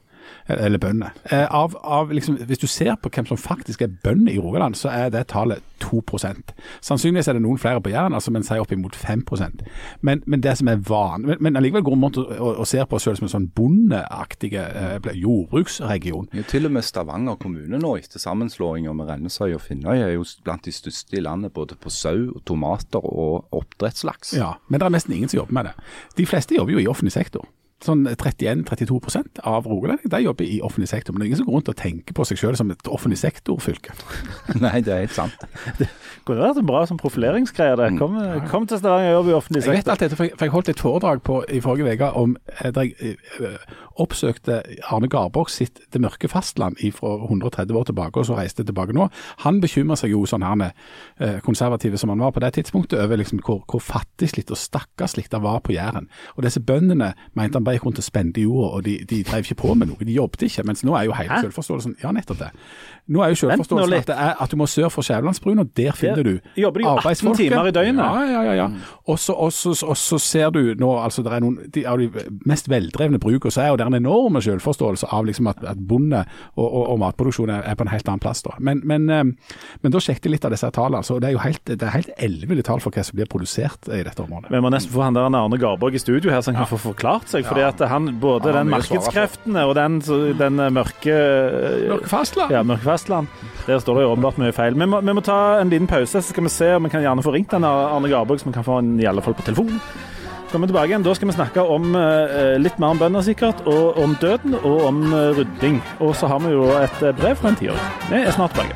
Eller bønder. Eh, av, av, liksom, hvis du ser på hvem som faktisk er bønder i Rogaland, så er det tallet 2% Sannsynligvis er det noen flere på Jæren, altså, men sier oppimot 5% men, men det som er van... Men, men allikevel går man rundt og, og, og ser på oss selv som en sånn bondeaktig eh, jordbruksregion. Ja, til og med Stavanger kommune nå, etter sammenslåinga med Rennesøy og Finnøy, er jo blant de største i landet både på sau, tomater og oppdrettslaks. Ja, men det er nesten ingen som jobber med det. De fleste jobber jo i offentlig sektor. Sånn 31-32% av rogalendingene de jobber i offentlig sektor. Men det er ingen som går rundt og tenker på seg selv som et offentlig sektorfylke. Nei, det er helt sant. Det Kunne vært bra som profileringsgreie. det. Kom, kom til Stavanger og jobb i offentlig sektor. Jeg vet alt dette, for jeg, for jeg holdt et foredrag på, i forrige uke om eh, der jeg eh, oppsøkte Arne Garborg sitt Det mørke fastland fra 130 år tilbake, og så reiste tilbake nå. Han bekymrer seg jo, sånn her med konservative som han var på det tidspunktet, over liksom hvor, hvor fattigslitt og stakkarslig det var på Jæren. Og disse bøndene mente han bare gikk rundt og spente jorda, og de, de drev ikke på med noe. De jobbet ikke. Mens nå er jo hele Hæ? selvforståelsen Ja, nettopp det. Nå er jo selvforståelsen at, det er, at du må sør for Skjævelandsbrua, og der finner du jobber de jo 18 timer i døgnet. Ja, ja, ja. ja. Og, så, og, så, og så ser du nå altså det er noen de, av de mest veldrevne brukene, så er jo det en enorme selvforståelse av liksom at, at bonde og, og, og matproduksjon er, på en helt annen plass. da. Men, men, eh, men da sjekket jeg litt av disse tallene. altså, Det er jo helt, det er helt elleville tall for hva som blir produsert i dette området. Vi må nesten få han der Arne Garborg i studio her, så han kan få forklart seg. Fordi at han, både Han den markedskreftene og den, den eh, mørke Mørke fastland. Ja, mørke fastland. Der står det jo åpenbart mye feil. Vi må, vi må ta en liten pause, så skal vi se om vi kan gjerne få ringt den Arne Garborg, så vi kan få han i alle fall på telefon. Så kommer vi tilbake igjen. Da skal vi snakke om eh, litt mer om bønder, sikkert, og om døden og om eh, rydding. Og så har vi jo et eh, brev fra en tiåring. Vi er snart tilbake.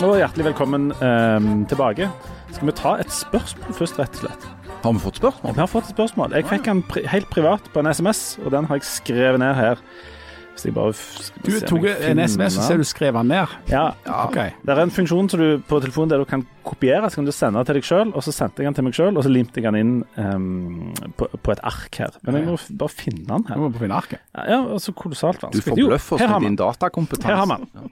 Og hjertelig velkommen eh, tilbake. Skal vi ta et spørsmål først, rett og slett? Har vi fått spørsmål? Vi har fått et spørsmål. Jeg fikk den pri helt privat på en SMS, og den har jeg skrevet ned her. Hvis jeg bare Du tok en SMS, så ser du skrev den ned. Ja, Ok. Det er en funksjon du, på telefonen der du kan kopiere, så kan du sende den til deg sjøl, og så sendte jeg den til meg sjøl, og så limte jeg den inn um, på, på et ark her. Men jeg må bare finne den her. Du må bare finne arket. Ja, altså kolossalt Du vanskelig. Du forbløffer oss med din datakompetanse. Her har man.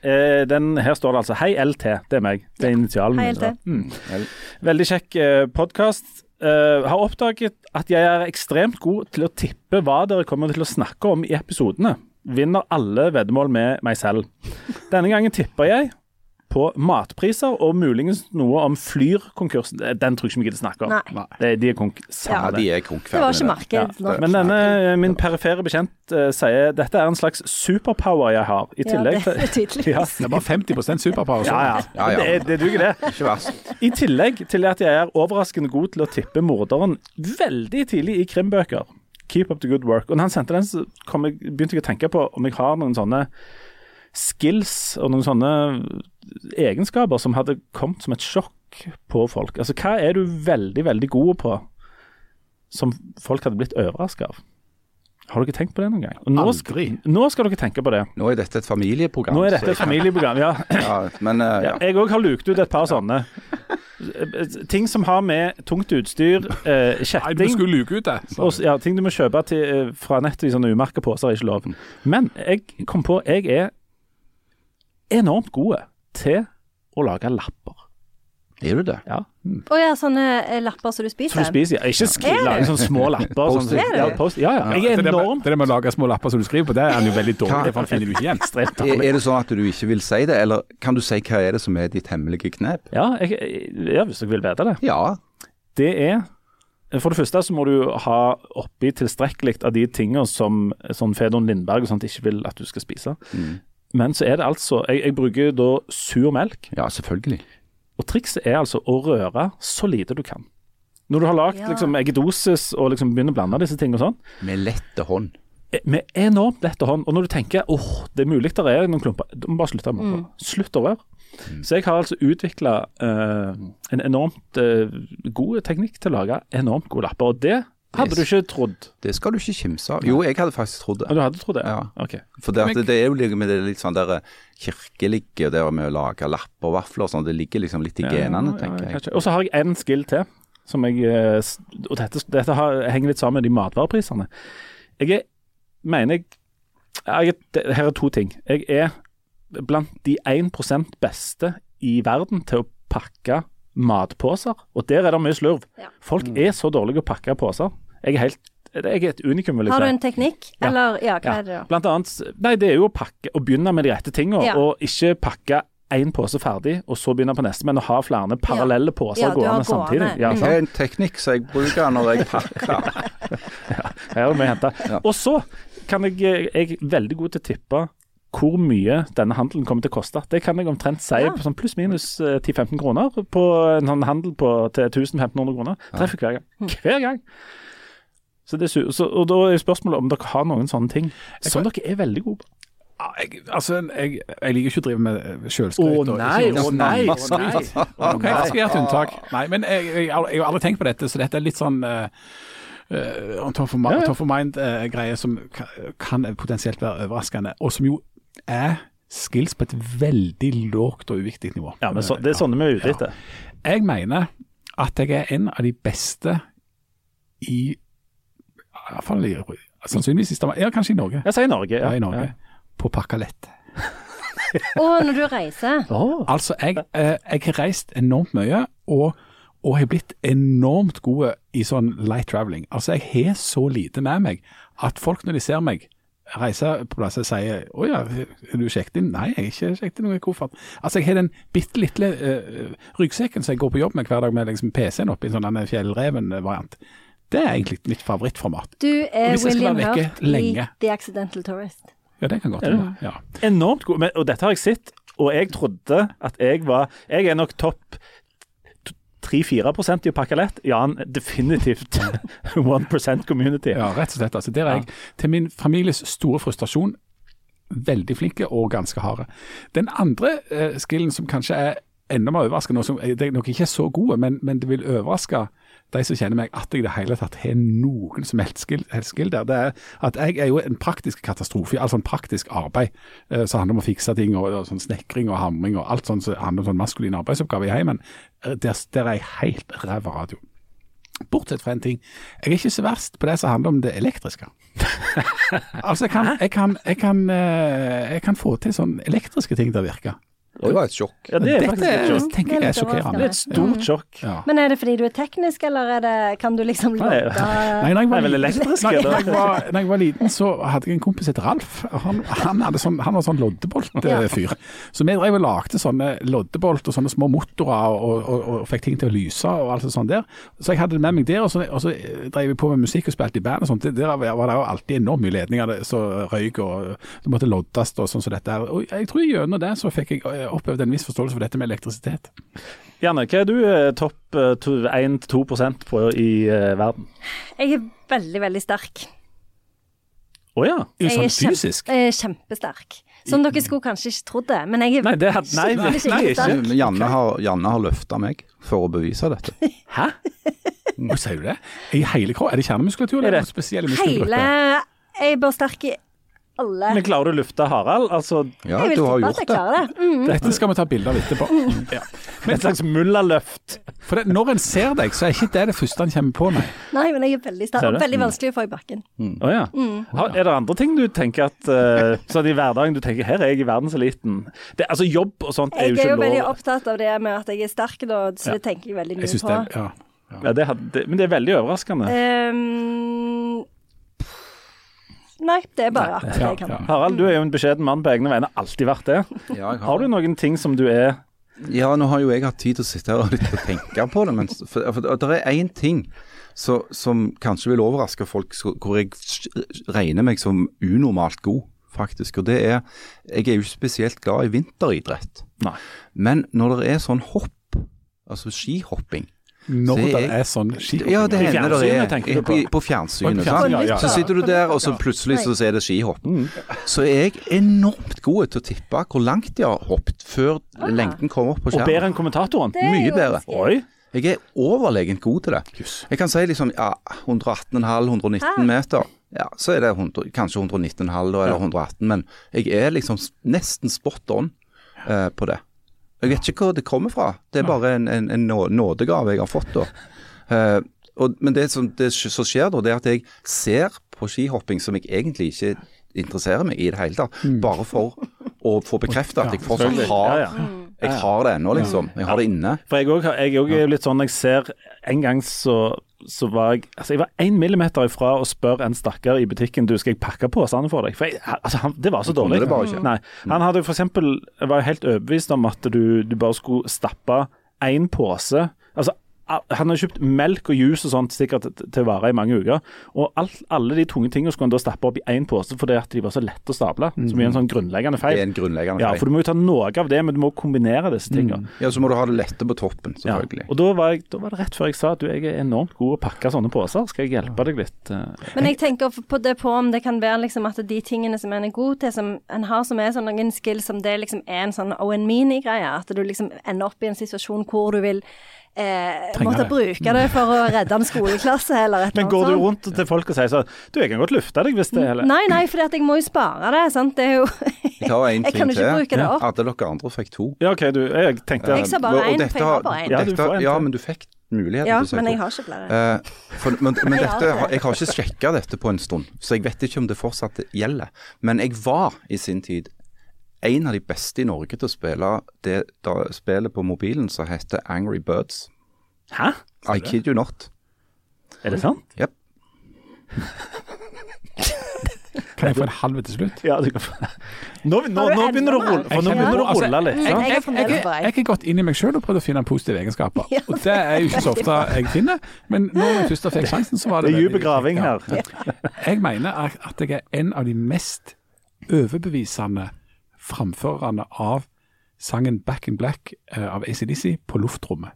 Eh, den, her står det altså 'Hei LT'. Det er meg. Det er initialen Hei, min. LT. Mm. Veldig kjekk eh, podkast. har oppdaget at jeg er ekstremt god til å tippe hva dere kommer til å snakke om i episodene. Vinner alle veddemål med meg selv. Denne gangen tipper jeg på matpriser og muligens noe om Flyr-konkursen. Den tror jeg ikke vi gidder snakke om. Nei. Det, de er konk Ja, de det. er konk Det var ikke marked nok. Men denne, eh, min perifere bekjent uh, sier dette er en slags superpower jeg har. I Ja, det er til ja. Det er bare 50% superpower. ja, ja. Ja, ja. Det, det duger, det. Ikke verst. I tillegg til at jeg er overraskende god til å tippe morderen veldig tidlig i krimbøker. Keep up the good work. Og når han sendte den, så kom jeg, begynte jeg å tenke på om jeg har noen sånne skills og noen sånne egenskaper som hadde kommet som et sjokk på folk. Altså, hva er du veldig, veldig god på som folk hadde blitt overraska av? Har dere tenkt på det noen gang? Nå, Aldri. nå skal dere tenke på det. Nå er dette et familieprogram. Nå er dette et familieprogram, ja. Ja, men uh, Ja, jeg òg har lukt ut et par sånne. Ting som har med tungt utstyr, kjetting. Nei, du skulle luke ut det. og, ja, Ting du må kjøpe til, uh, fra nettet i sånne umerka poser, er ikke lov. Men jeg kom på jeg er enormt gode til å lage lapper. Er du det? Ja. Å ja, sånne eh, lapper som du spiser? Som du spiser ja. Ikke skri, Er sånne små lapper. Sånn, ja, post, ja, ja. Jeg er det, enormt det med å lage små lapper som du skriver på, det er han jo veldig dårlig Hva? for han finner du ikke igjen. ekstremt Er, er det sånn at du ikke vil si det, eller kan du si hva er det som er ditt hemmelige knep? Ja, jeg, ja, hvis dere vil vite det. Ja. det er For det første så må du ha oppi tilstrekkelig av de tingene som sånn Fedon Lindberg og sånt ikke vil at du skal spise. Mm. Men så er det altså Jeg, jeg bruker da sur melk, Ja, selvfølgelig. og trikset er altså å røre så lite du kan. Når du har lagd Ja. liksom, eggedosis og liksom begynner å blande disse tingene og sånn, Med lette hånd. eh, med enormt lette hånd. Og når du tenker åh, det er mulig der er noen klumper, du må bare slutte med Mm. det. Slutt å røre. Så jeg har altså utvikla en enormt eh, god teknikk til å lage enormt gode lapper. Og det hadde du ikke trodd. Det skal du ikke kimse av. Jo, jeg hadde faktisk trodd det. du hadde trodd det? Ja. Ok. For det, at det er jo litt med det litt sånn der kirkelige og det med å lage lapper og vafler og sånn, det ligger liksom litt i genene, tenker jeg. Og så har jeg en skill til, som jeg eh, Og dette, dette har, henger litt sammen med de matvareprisene. Jeg er, mener jeg, jeg er, Her er to ting. Jeg er blant de 1% beste i verden til å pakke matposer, og der er det mye slurv. Ja. Folk er så dårlige å pakke poser. Jeg er helt jeg er et unikum, vil jeg Har du en teknikk? Ja. Eller ja, hva Ja. er det da? Blant annet, nei, det er jo å pakke, å begynne med de rette tingene, Ja. og ikke pakke én pose ferdig, og så begynne på neste, men å ha flere parallelle poser Ja, gående samtidig. Ja, Mm. Det er en teknikk som jeg bruker når jeg pakker. Her er vi henta. Ja. Og så kan jeg, jeg er veldig god til å tippe hvor mye denne handelen kommer til å koste. Det kan jeg omtrent si Ja. på sånn pluss-minus eh, 10-15 kroner på en sånn handel på, til 1500 kroner. Treffer hver gang. Hm. Hver gang. Så det, er su- så, og da er spørsmålet om dere har noen sånne ting som dere er veldig gode på. Jeg, altså, jeg, jeg liker ikke å drive med eh, Å sjølskryt. nei, å nei, å nei. Ok, jeg skal gjøre et unntak. Nei, men jeg, jeg, jeg har aldri tenkt på dette, så dette er litt sånn uh, mind- top of mind-greie som kan, kan potensielt være overraskende, og som jo er skills på et veldig lågt og uviktig nivå. Ja, men så, det er sånne vi er ute Ja. Jeg mener at jeg er en av de beste i i hvert fall i, sannsynligvis i Stavanger, ja, kanskje i Norge. Jeg sier Norge. Ja, Ja, i Norge. På å oh, når du reiser. Åh. Altså, jeg, eh, jeg har reist enormt mye, og, og har blitt enormt gode i sånn light traveling. Altså, jeg har så lite med meg at folk når de ser meg reise på plasser, sier 'Å ja, er du sjekket inn?' Nei, jeg har ikke sjekket inn noe koffert. Altså, jeg har den bitte lille uh, ryggsekken som jeg går på jobb med hver dag, med liksom PC-en oppi en sånn fjellreven-variant. Det er egentlig mitt favorittformat. Du er William Hurt lenge. I. The Accidental Tourist. Ja, det kan godt hende. Ja. Enormt god. Men, og dette har jeg sett, og jeg trodde at jeg var Jeg er nok topp 3-4 i å pakke lett. ja, definitivt 1 community. Ja, rett og slett. Altså, der er jeg til min families store frustrasjon veldig flinke og ganske harde. Den andre eh, skillen som kanskje er enda mer overraskende. noe som- er nok ikke så gode, men, men det vil overraske de som kjenner meg, at jeg i det hele tatt har noen som helst skill, der. Det er at jeg er jo en praktisk katastrofe, altså en praktisk arbeid eh, som handler om å fikse ting, og, og sånn snekring og hamring og alt sånt som handler om sånn maskuline arbeidsoppgaver i heimen. Eh, Der, der er jeg helt ræva radio. Bortsett fra en ting. Jeg er ikke så verst på det som handler om det elektriske. altså, jeg kan, jeg, kan, jeg, kan, eh, jeg kan få til sånn elektriske ting til å virke. Det var et sjokk. Ja, det er Dette faktisk et sjokk. tenker jeg er er litt sjokkerende. Det er et stort sjokk. Ja. Men er det fordi du er teknisk, eller er det, kan du liksom låte Nei, når jeg var, elektrisk, jeg var, når jeg var liten, så hadde jeg en kompis som het Ralf. Han, han, hadde sånn, han var sånn loddebolt-fyr. Så vi drev og lagde sånne loddebolt og sånne små motorer og, og, og, fikk ting til å lyse og alt sånt der. Så jeg hadde det med meg der, og så, og så drev vi på med musikk og spilte i band og sånt. Der var det jo alltid enormt mye ledninger som røyk, og det måtte loddes og sånn som dette her. Og jeg tror gjennom det så fikk jeg opplevd en viss forståelse for dette med elektrisitet. Janne, hva er du eh, topp eh, 1-2 på i eh, verden? Jeg er veldig, veldig sterk. Å ja. Jo, Jeg er sånn kjempe- fysisk. Jeg er kjempesterk. Som dere skulle kanskje ikke trodd det, men jeg er Nei, det er, nei, nei, nei, ikke. sterk. Janne har, Janne har løfta meg for å bevise dette. Hæ? Hva sier du det? I hele kroppen? Er det kjernemuskulatur? Er eller det- noen spesielle Hele? Jeg er bare sterk i alle. Men klarer du å lufte Harald? Altså, Ja, jeg vil du har gjort det. klarer det. Mm. Dette skal vi ta bilde av etterpå. Ja. med et slags mullaløft? For det, når en ser deg, så er ikke det det første en kommer på, nei. Nei, men jeg er veldig sterk. Veldig vanskelig å få i bakken. Å ja. Har, er det andre ting du tenker at uh, Sånn i hverdagen du tenker her er jeg i verdenseliten? Det, altså Jobb og sånt er jo ikke lov. Jeg er jo veldig lov. opptatt av det med at jeg er sterk, da, så Ja. det tenker jeg veldig mye jeg på. det, ja. Ja, det had, det, men det er veldig overraskende. Ehm, nei, det er bare akkurat det jeg kan. Harald, du er jo en beskjeden mann på egne vegne. Alltid vært det. Ja, jeg Har du noen ting som du er Ja, nå har jo jeg hatt tid til å sitte her og litt og tenke på det, men for, for, det er én ting så, som kanskje vil overraske folk, så, hvor jeg regner meg som unormalt god, faktisk. Og det er Jeg er jo ikke spesielt glad i vinteridrett. Nei. Men når det er sånn hopp, altså skihopping Når det er sånn skihopping. Ja, det hender det er på? på fjernsynet. På fjernsynet, ja, ja. Så sitter du der, og så plutselig så er det skihopp. Så er jeg enormt god til å tippe hvor langt de har hoppet før lengden kommer opp på Og bedre enn kommentatoren? Mye bedre. Oi. Jeg er overlegent god til det. Jeg kan si liksom ja, 118,5-119 meter. Ja, så er det 100, kanskje 119,5 eller 118, men jeg er liksom nesten spot on uh, på det. Jeg vet ikke hvor det kommer fra. Det er bare en, en, en nådegave jeg har fått da. Uh, og, men det som, det som skjer da, det er at jeg ser på skihopping som jeg egentlig ikke interesserer meg i det hele tatt, bare for å få bekrefta at jeg fortsatt har, jeg har det ennå, liksom. Jeg har det inne. For jeg òg jeg er litt sånn jeg ser En gang så, så var jeg Altså, jeg var én millimeter ifra å spørre en stakkar i butikken du skal jeg pakke posene for deg. For jeg, altså, han, Det var så dårlig. Nei, Han hadde for eksempel var helt overbevist om at du, du bare skulle stappe én pose. Altså al- han har kjøpt melk og juice og sånt sikkert til å vare i mange uker. Og alt, alle de tunge tingene skulle han da stappe opp i én pose fordi at de var så lette å stable. Som er en sånn grunnleggende feil. Det er en grunnleggende feil. Ja, for du må jo ta noe av det, men du må kombinere disse tingene. Ja, så må du ha det lette på toppen, selvfølgelig. Ja, og da var, jeg, da var det rett før jeg sa at du, jeg er enormt god å pakke sånne poser. Skal jeg hjelpe deg litt? eh? Men jeg tenker på det på om det kan være liksom at de tingene som en er god til, som en har som er sånn noen skills, som det liksom er en sånn Owen Meany-greie. At du liksom ender opp i en situasjon hvor du vil eh, måtte det. bruke det for å redde en skoleklasse eller et Men eller går du annet sånt. rundt til folk og sier sånn Du, jeg kan godt lufte deg hvis det eller? Nei, nei, for jeg må jo spare det. sant? Det er jo Jeg har en Jeg ting kan jo ikke til. bruke det opp. Alle dere andre fikk to. Ja, OK, du. Jeg tenkte Jeg sa bare én, for jeg har bare én. Ja, dette- ja, men du fikk muligheten Ja, til å si men jeg har ikke flere. Eh, for, men men Jeg har dette, har jeg har ikke sjekka dette på en stund, så jeg vet ikke om det fortsatt gjelder. Men jeg var i sin tid en av de beste i Norge til å spille det da, spillet på mobilen som heter Angry Birds. Hæ? I kid you not. Er det sant? Jepp. Kan jeg få en halv til slutt? Ja, du kan få Nå, nå, nå begynner det å rulle, for nå Jeg begynner det å rulle litt. Jeg- jeg- er jeg, jeg har gått inn i meg sjøl og prøvd å finne positive egenskaper. Og det er jo ikke så ofte jeg finner, men når jeg først fikk sjansen, så var det Det er dyp graving her. Jeg mener at jeg er en av de mest overbevisende framførerne av sangen 'Back in Black' eh, av ACDC på luftrommet.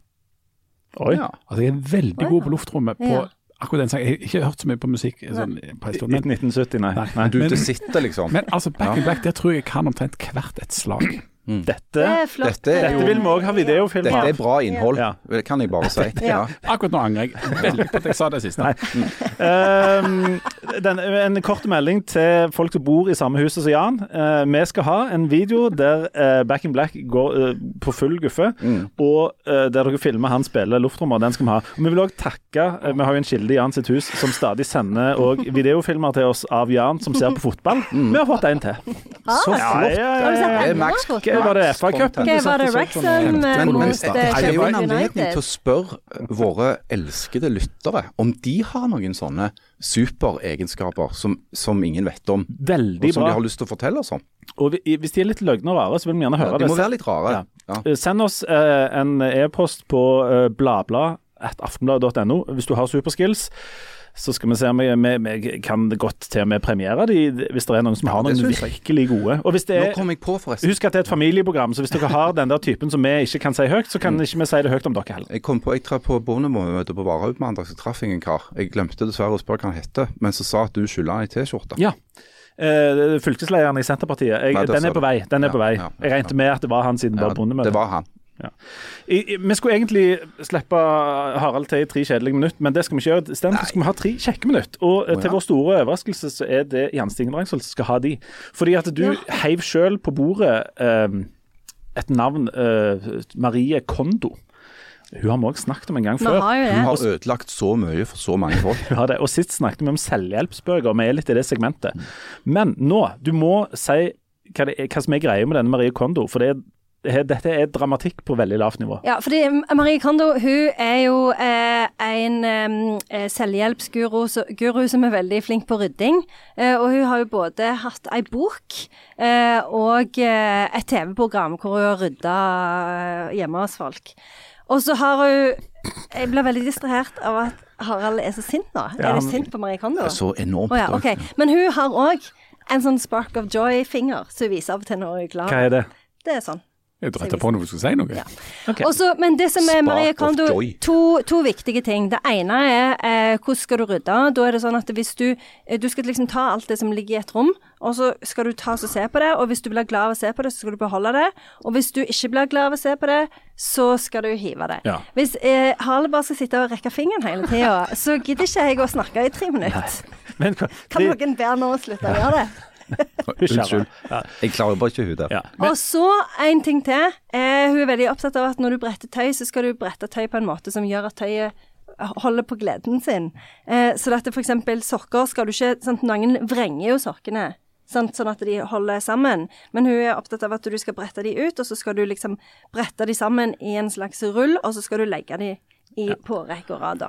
Oi. Ja. Altså Jeg er veldig god på luftrommet på Ja. akkurat den sangen. Jeg har ikke hørt så mye på musikk sånn, på en stund, I men, 1970, nei. Nei. nei. Du, Men- det sitter liksom. men altså Back in Black, der tror jeg jeg kan omtrent hvert et slag. Dette, Det er flott. Dette er dette vil vi òg ha videofilm Dette er bra innhold, Ja. det kan jeg bare si. Ja. Akkurat nå angrer jeg veldig på at jeg sa det siste. Ehm, den, en kort melding til folk som bor i samme huset som Jan. Uh, vi skal ha en video der uh, Back in Black går uh, på full guffe, og eh, der dere filmer han spiller luftrommet. Den skal vi ha. Og vi vil òg takke Vi har jo en kilde i Jan sitt hus som stadig sender og videofilmer til oss av Jan som ser på fotball. Vi har fått en til. Så flott. ja, ja, ja, ja. Det var det FA-cupen? Var det Wrexham eh, mot men United det er jo en Sheffield anledning til å spørre våre elskede lyttere om de har noen sånne superegenskaper som, som ingen vet om, Veldig og som bra. de har lyst til å fortelle oss om. Og vi- hvis de er litt løgne og rare, så vil vi gjerne høre De må være litt rare. Ja. Ja. Eh, Send oss eh, en e-post på eh, bladblad.aftenblad.no hvis du har superskills. Så skal vi se om vi, kan godt til og med premiere de, hvis det er noen som har noen virkelig gode. Og hvis det Nå er, kom jeg på, forresten. Husk at det er et familieprogram, så hvis dere har den der typen som vi ikke kan si høyt, så kan ikke vi si det høyt om dere heller. Jeg kom på, jeg traff på bondemøte på Varhaug mandag, så traff jeg en kar. Jeg glemte dessverre å spørre hva han hette, men så sa at du skylder han ei T-skjorte. Ja. Eh, fylkeslederen i Senterpartiet. Jeg, Nei, den er på vei. Den er Ja, på vei. ja, ja, Jeg regnet med at det var han siden det var bondemøte. det var han. I, i, vi skulle egentlig slippe Harald til i tre kjedelige minutter, men det skal vi ikke gjøre. Istedenfor skal vi ha tre kjekke minutter. Og oh, Å, til ja. vår store overraskelse så er det Jan Stigen Rangsvold som skal ha de. Fordi at du Ja. heiv sjøl på bordet eh, et navn, eh, Marie Kondo. Hun har vi òg snakket om en gang før. har Hun har ødelagt så mye for så mange folk. Hun har det. Og sist snakket vi om selvhjelpsbøker, vi er litt i det segmentet. Men nå, du må si hva, det er, hva som er greia med denne Marie Kondo. For det er, dette er dramatikk på veldig lavt nivå. Ja, fordi Marie Kondo hun er jo eh, en eh, selvhjelpsguru så- guru som er veldig flink på rydding. Eh, og hun har jo både hatt ei bok eh, og eh, et TV-program hvor hun har rydda eh, hjemme hos folk. Og så har hun Jeg ble veldig distrahert av at Harald er så sint nå. Ja, er du sint på Marie Kondo? Så enormt. Oh, ja, okay. Men hun har òg en sånn spark of joy-finger som hun viser av og til når hun er glad. Hva er det? Det er sånn. Jeg drøtte på når du skulle si noe. Ja. Okay. Også, men det som er Marie Kondo, to, to viktige ting. Det ene er eh, hvordan skal du rydde. Da er det sånn at hvis du eh, Du skal liksom ta alt det som ligger i et rom, og så skal du ta og se på det. Og hvis du blir glad av å se på det, så skal du beholde det. Og hvis du ikke blir glad av å se på det, så skal du hive det. Ja. Hvis eh, Harle bare skal sitte og rekke fingeren hele tida, så gidder ikke jeg å snakke i tre minutter. Men, Kan noen be nå å slutte å gjøre det? Unnskyld. Jeg klarer bare ikke hun der. Ja. Og så en ting til. Eh, hun er veldig opptatt av at når du bretter tøy, så skal du brette tøy på en måte som gjør at tøyet holder på gleden sin. Eh, så at for eksempel sokker skal du ikke sant, Noen vrenger jo sokkene. Sant, sånn at de holder sammen. Men hun er opptatt av at du skal brette de ut, og så skal du liksom brette de sammen i en slags rull, og så skal du legge de i, på rekke og rad.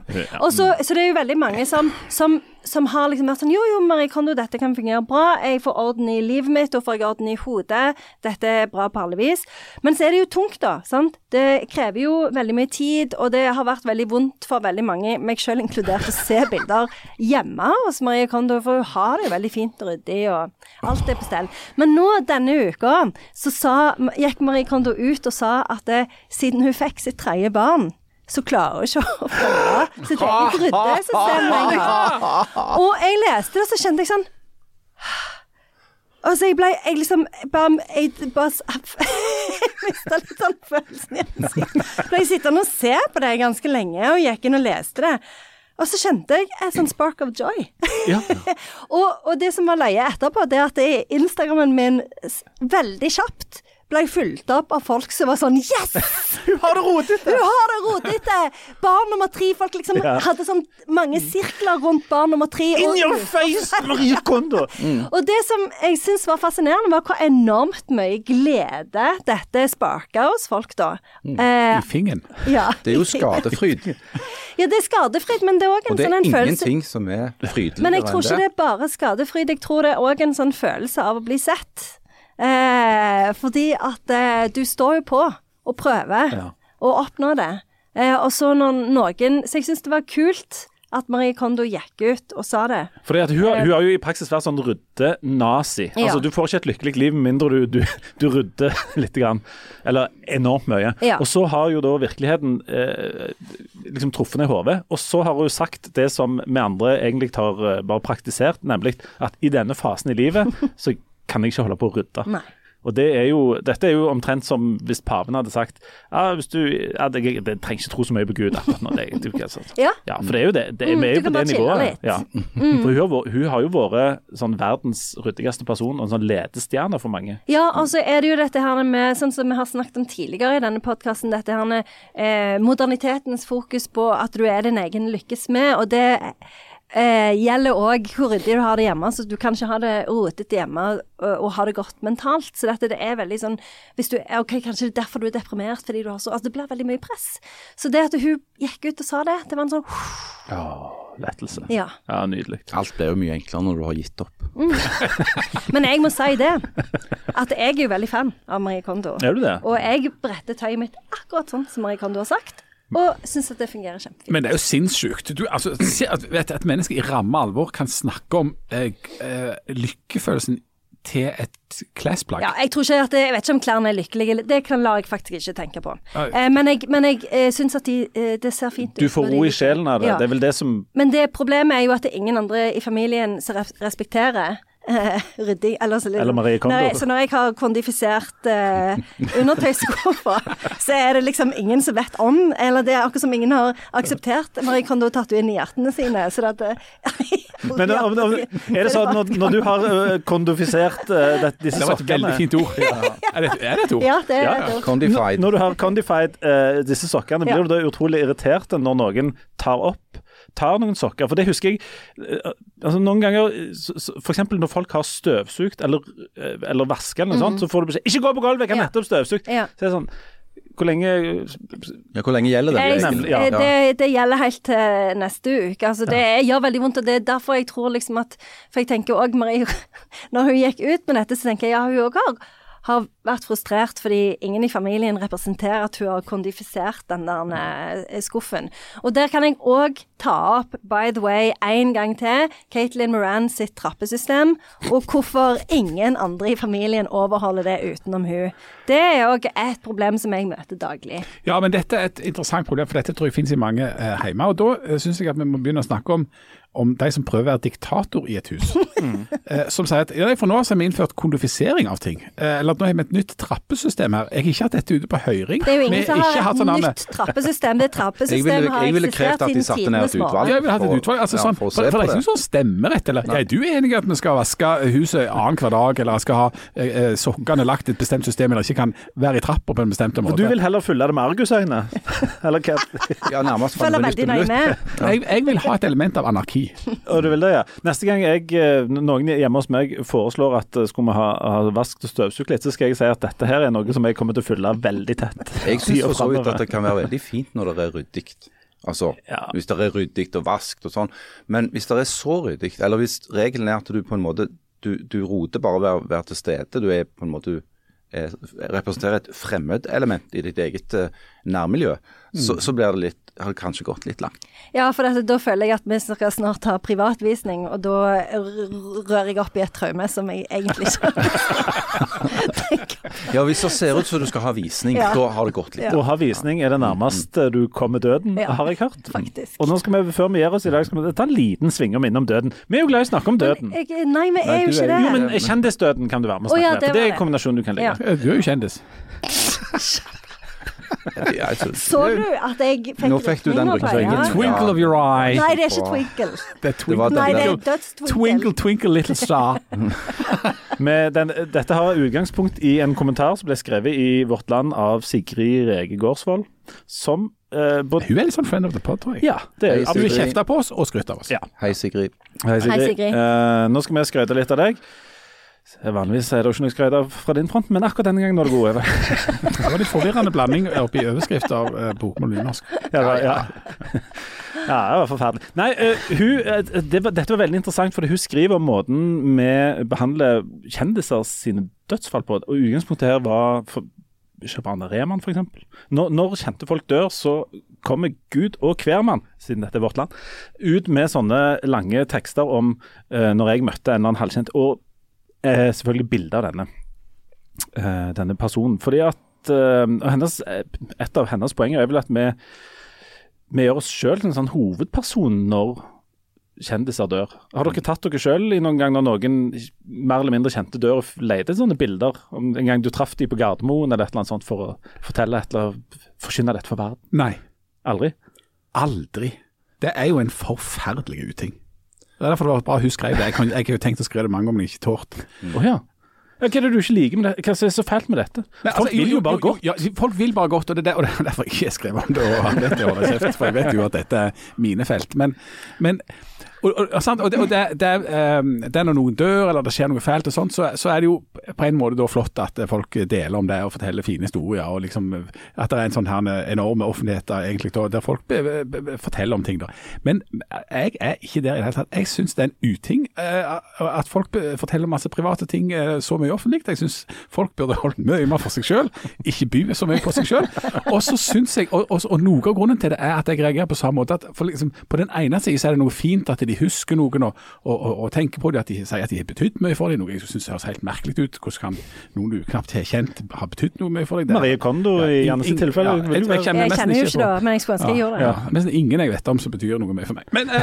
Så, så det er jo veldig mange som, som, som har liksom vært sånn Jo, jo, Marie Kondo, dette kan fungere bra. Jeg får orden i livet mitt, og får jeg orden i hodet. Dette er bra på alle vis. Men så er det jo tungt, da. sant? Det krever jo veldig mye tid, og det har vært veldig vondt for veldig mange, meg selv inkludert, å se bilder hjemme hos Marie Kondo, for hun har det jo veldig fint og ryddig, og alt er på stell. Men nå denne uka så sa, gikk Marie Kondo ut og sa at det, siden hun fikk sitt tredje barn så klarer hun ikke å følge sitt eget jeg lenger. Og jeg leste det, så kjente jeg sånn Og så jeg ble Jeg liksom bare Jeg bare Jeg mista litt sånn følelsen i ansiktet. Ble jeg sittende og se på det ganske lenge, og gikk inn og leste det. Og så kjente jeg en sånn spark of joy. ja. Og, og det som var løye etterpå, det er at Instagrammen min veldig kjapt ble fulgt opp av folk som var sånn Yes! Hun har det rotete! Hun har det rotete! Barn nummer tre. Folk liksom Ja. hadde sånn mange sirkler rundt barn nummer tre. In og- your face, Marie Kondo! og det som jeg syns var fascinerende, var hvor enormt mye glede dette sparka hos folk, da. Eh, I fingeren. ja. Det er jo skadefryd. Ja, det er skadefryd, men det er òg en sånn følelse Og det sånn er en følelse ingenting som er frydeligere Men jeg tror ikke det er bare skadefryd. Jeg tror det er òg en sånn følelse av å bli sett. Eh, fordi at eh, du står jo på og prøver Ja. å oppnå det. Eh, og så når noen Så jeg syns det var kult at Marie Kondo gikk ut og sa det. Fordi at hun, har- hun har jo i praksis vært sånn rydde-nazi. Ja. Altså, du får ikke et lykkelig liv med mindre du, du, du rydder litt. Grann, eller enormt mye. Ja. Og så har jo da virkeligheten eh, liksom truffet henne i hodet. Og så har hun sagt det som vi andre egentlig har eh, bare praktisert, nemlig at i denne fasen i livet så kan jeg ikke holde på å rydde. Nei. Og det er jo, Dette er jo omtrent som hvis paven hadde sagt ja, hvis du, ja, det, det trenger ikke tro så mye på Gud nå. Det, det, altså. Ja. ja, for det er jo det. det Mm, vi er jo på det nivået. Ja. Mm. For hun har, hun har jo vært sånn verdens ryddigste person og en sånn ledestjerne for mange. Ja, og så er det jo dette her med, sånn som vi har snakket om tidligere i denne podkasten, dette her med eh, modernitetens fokus på at du er din egen lykkes med, og det eh, gjelder òg hvor ryddig du har det hjemme. Så du kan ikke ha det rotete hjemme og, og ha det godt mentalt. Så dette det er veldig sånn hvis du, Ok, kanskje det er derfor du er deprimert, fordi du har så Altså det blir veldig mye press. Så det at hun gikk ut og sa det, det var en sånn Ja, Lettelse. Ja. Ja, nydelig. Alt blir jo mye enklere når du har gitt opp. Men jeg må si det, at jeg er jo veldig fan av Marie Kondo. Er du det? Og jeg bretter tøyet mitt akkurat sånn som Marie Kondo har sagt, og syns at det fungerer kjempefint. Men det er jo sinnssykt. Du, altså, se at, vet, at mennesker i ramme alvor kan snakke om eh, eh, lykkefølelsen til et klesplagg. Ja, jeg tror ikke at det, jeg vet ikke om klærne er lykkelige. Det kan lar jeg faktisk ikke tenke på. Eh, men jeg, men jeg eh, syns at de, eh, det ser fint ut. Du får ro i sjelen av det. Ja. Det er vel det som Men det problemet er jo at det er ingen andre i familien som respekterer eh, rydding Eller, så, Eller Marie Kondo. Når jeg, så når jeg har kondifisert uh, undertøyskuffa, så er det liksom ingen som vet om Eller det er akkurat som ingen har akseptert Marie Kondo tatt inn i hjertene sine. Så det at, Men om, om, er det sånn at når, når du har uh, kondifisert uh, det, disse Det var et veldig fint ord. Er, det, er det et ord? Ja, det, Ja, det Condified. Når du har condified eh, disse sokkene, Ja. blir du da utrolig irritert når noen tar opp tar noen sokker? For det husker jeg eh, altså Noen ganger, eksempel når folk har støvsugd eller, eh, eller vasket eller noe sånt, så får du beskjed 'Ikke gå på gulvet, jeg har Mhm. Nettopp støvsugd'. Ja. Så er det sånn Hvor lenge Ja, hvor lenge gjelder det? Jeg. Ja. det, det gjelder helt til neste uke. Altså, det gjør veldig vondt, og det er derfor jeg tror liksom at For jeg tenker òg Marie Når hun gikk ut med dette, så tenker jeg ja, hun òg har, har vært frustrert fordi ingen i familien representerer at hun har kondifisert den der eh, skuffen. Og der kan jeg òg ta opp, by the way, en gang til, Caitlin Moran sitt trappesystem, og hvorfor ingen andre i familien overholder det utenom hun. Det er òg et problem som jeg møter daglig. Ja, men dette er et interessant problem, for dette tror jeg finnes i mange eh, hjemme. Og da uh, syns jeg at vi må begynne å snakke om, om de som prøver å være diktator i et hus. Eh, som sier at ja, for nå har vi innført kondifisering av ting. Eh, eller at nå har vi et nytt trappesystem her. Jeg har ikke hatt dette ute på høring. Det er jo Vi ingen som har et sånn nytt trappesystem. Det trappesystemet har ville eksistert siden tidenes morgen. jeg vil ha et utvalg. Altså, ja, sånn, for for, for, det er ikke sånn stemmerett. Eller, er du enig i at vi skal vaske huset annenhver dag, eller skal ha eh, eh, sokkene lagt i et bestemt system, eller ikke kan være i trappa på en bestemt måte? Du vil heller fylle det med argusøyne? Eller hva? Ja, nærmest Følger veldig nøye med. jeg, jeg vil ha et element av anarki. Og du vil det, ja. Neste gang jeg, eh, noen hjemme hos meg foreslår at eh, skulle vi ha, ha vasket og støvsugd litt, så skal jeg si at dette her er noe som jeg kommer til å fylle veldig tett. Jeg syns for så vidt at det kan være veldig fint når det er ryddig. Altså, Ja. hvis det er ryddig og vaskt og sånn. Men hvis det er så ryddig, eller hvis regelen er at du på en måte Du, du roter bare ved å være til stede. Du er på en måte er, representerer et fremmedelement i ditt eget uh, nærmiljø, så, så blir det litt har det kanskje gått litt langt. Ja, for dette, da føler jeg at vi skal snart ha privatvisning, og da rører jeg opp i et traume som jeg egentlig ikke tenker. Ja, hvis det ser ut som du skal ha visning, Ja. da har det gått litt. Ja. Å ha visning er det nærmeste du kommer døden, Ja, har jeg hørt. faktisk. Og nå skal vi, før vi gir oss i dag, skal vi ta en liten svingom innom døden. Vi er jo glad i å snakke om døden. Jeg, nei, vi er Nei, jo ikke er- det. Jo, men kjendisdøden kan du være med og snakke ja, med. det For det er en kombinasjon du kan Ja. Du er jo kjendis. Så du at jeg fikk Nå fikk du den. Ja. Twinkle of your eye. Nei, det er ikke twinkle. Det er twinkle, Nei, det er dødstwinkle. twinkle, twinkle little star. Med den, dette har utgangspunkt i en kommentar som ble skrevet i Vårt Land av Sigrid Rege Gårdsvold, som Uh, but, Hun er litt sånn friend of the pod, tror jeg. Ja, det er Hei, du kjefter på oss og skryter av oss. Ja. Hei, Sigrid. Hei, Sigrid. Hei, Sigrid. Uh, nå skal vi skryte litt av deg. Vanligvis er det ikke noe skryt fra din front, men akkurat denne gangen var det gode. Det var litt forvirrende blanding oppi overskrift av uh, bokmål nynorsk. Ja, var, ja. ja, det var forferdelig. Nei, uh, hun, uh, det var, dette var veldig interessant, for hun skriver om måten vi behandler kjendiser sine dødsfall på. Og utgangspunktet her var for, Shabana Rehman, f.eks. Når, når kjente folk dør, så kommer Gud og hvermann, siden dette er vårt land, ut med sånne lange tekster om uh, når jeg møtte en eller annen halvkjent, og eh, selvfølgelig bilde av denne, eh, denne personen. Fordi at eh, hennes, Et av hennes poenger er vel at vi vi gjør oss sjøl til en sånn hovedperson når kjendiser dør. Har dere tatt dere sjøl i noen gang når noen mer eller mindre kjente dør og leide sånne bilder? Om en gang du traff dem på Gardermoen eller et eller annet sånt for å fortelle et eller forkynne dette for verden? Nei, Aldri? aldri. Det er jo en forferdelig uting. Det er derfor det var bra hun skrev det. Jeg, kan, jeg har jo tenkt å skrive det mange ganger, men ikke tort. Mm. ja. Ja, Hva er det du ikke liker med det? Hva er så fælt med dette? Nei, Folk altså, vil jo bare godt. Ja, folk vil bare godt, og det er der- og det er derfor jeg ikke skrev om det. og han vet jo For jeg vet jo at dette er mine felt. Men, men og, og, og, det, og det, det, um, det når noen dør eller det skjer noe fælt, og sånt, så, så er det jo på en måte da flott at folk deler om det og forteller fine historier. og liksom At det er en sånn her enorme offentlighet egentlig, da, der folk be, be, be, forteller om ting. da. Men jeg er ikke der i det hele tatt. Jeg syns det er en uting eh, at folk forteller masse private ting eh, så mye offentlig. Jeg syns folk burde holdt mye mer for seg sjøl, ikke by så mye på seg sjøl. Og så syns jeg, og, og noe av grunnen til det er at jeg reagerer på samme måte. at for liksom, På den ene siden så er det noe fint at de husker noen og, og, og, og tenker på det, at de sier at de har betydd mye for dem. Noe jeg syns høres helt merkelig ut. Hvordan kan noen du knapt har kjent ha betydd noe mye for deg? Det- Marie Kondo i Ja, Jannes tilfelle. ja, jeg, jeg- jeg kjenner Jeg kjenner jo ikke ikke det, men jeg skulle ønske jeg gjorde det. ja, Nesten ingen jeg vet om som betyr noe mer for meg. Men, uh,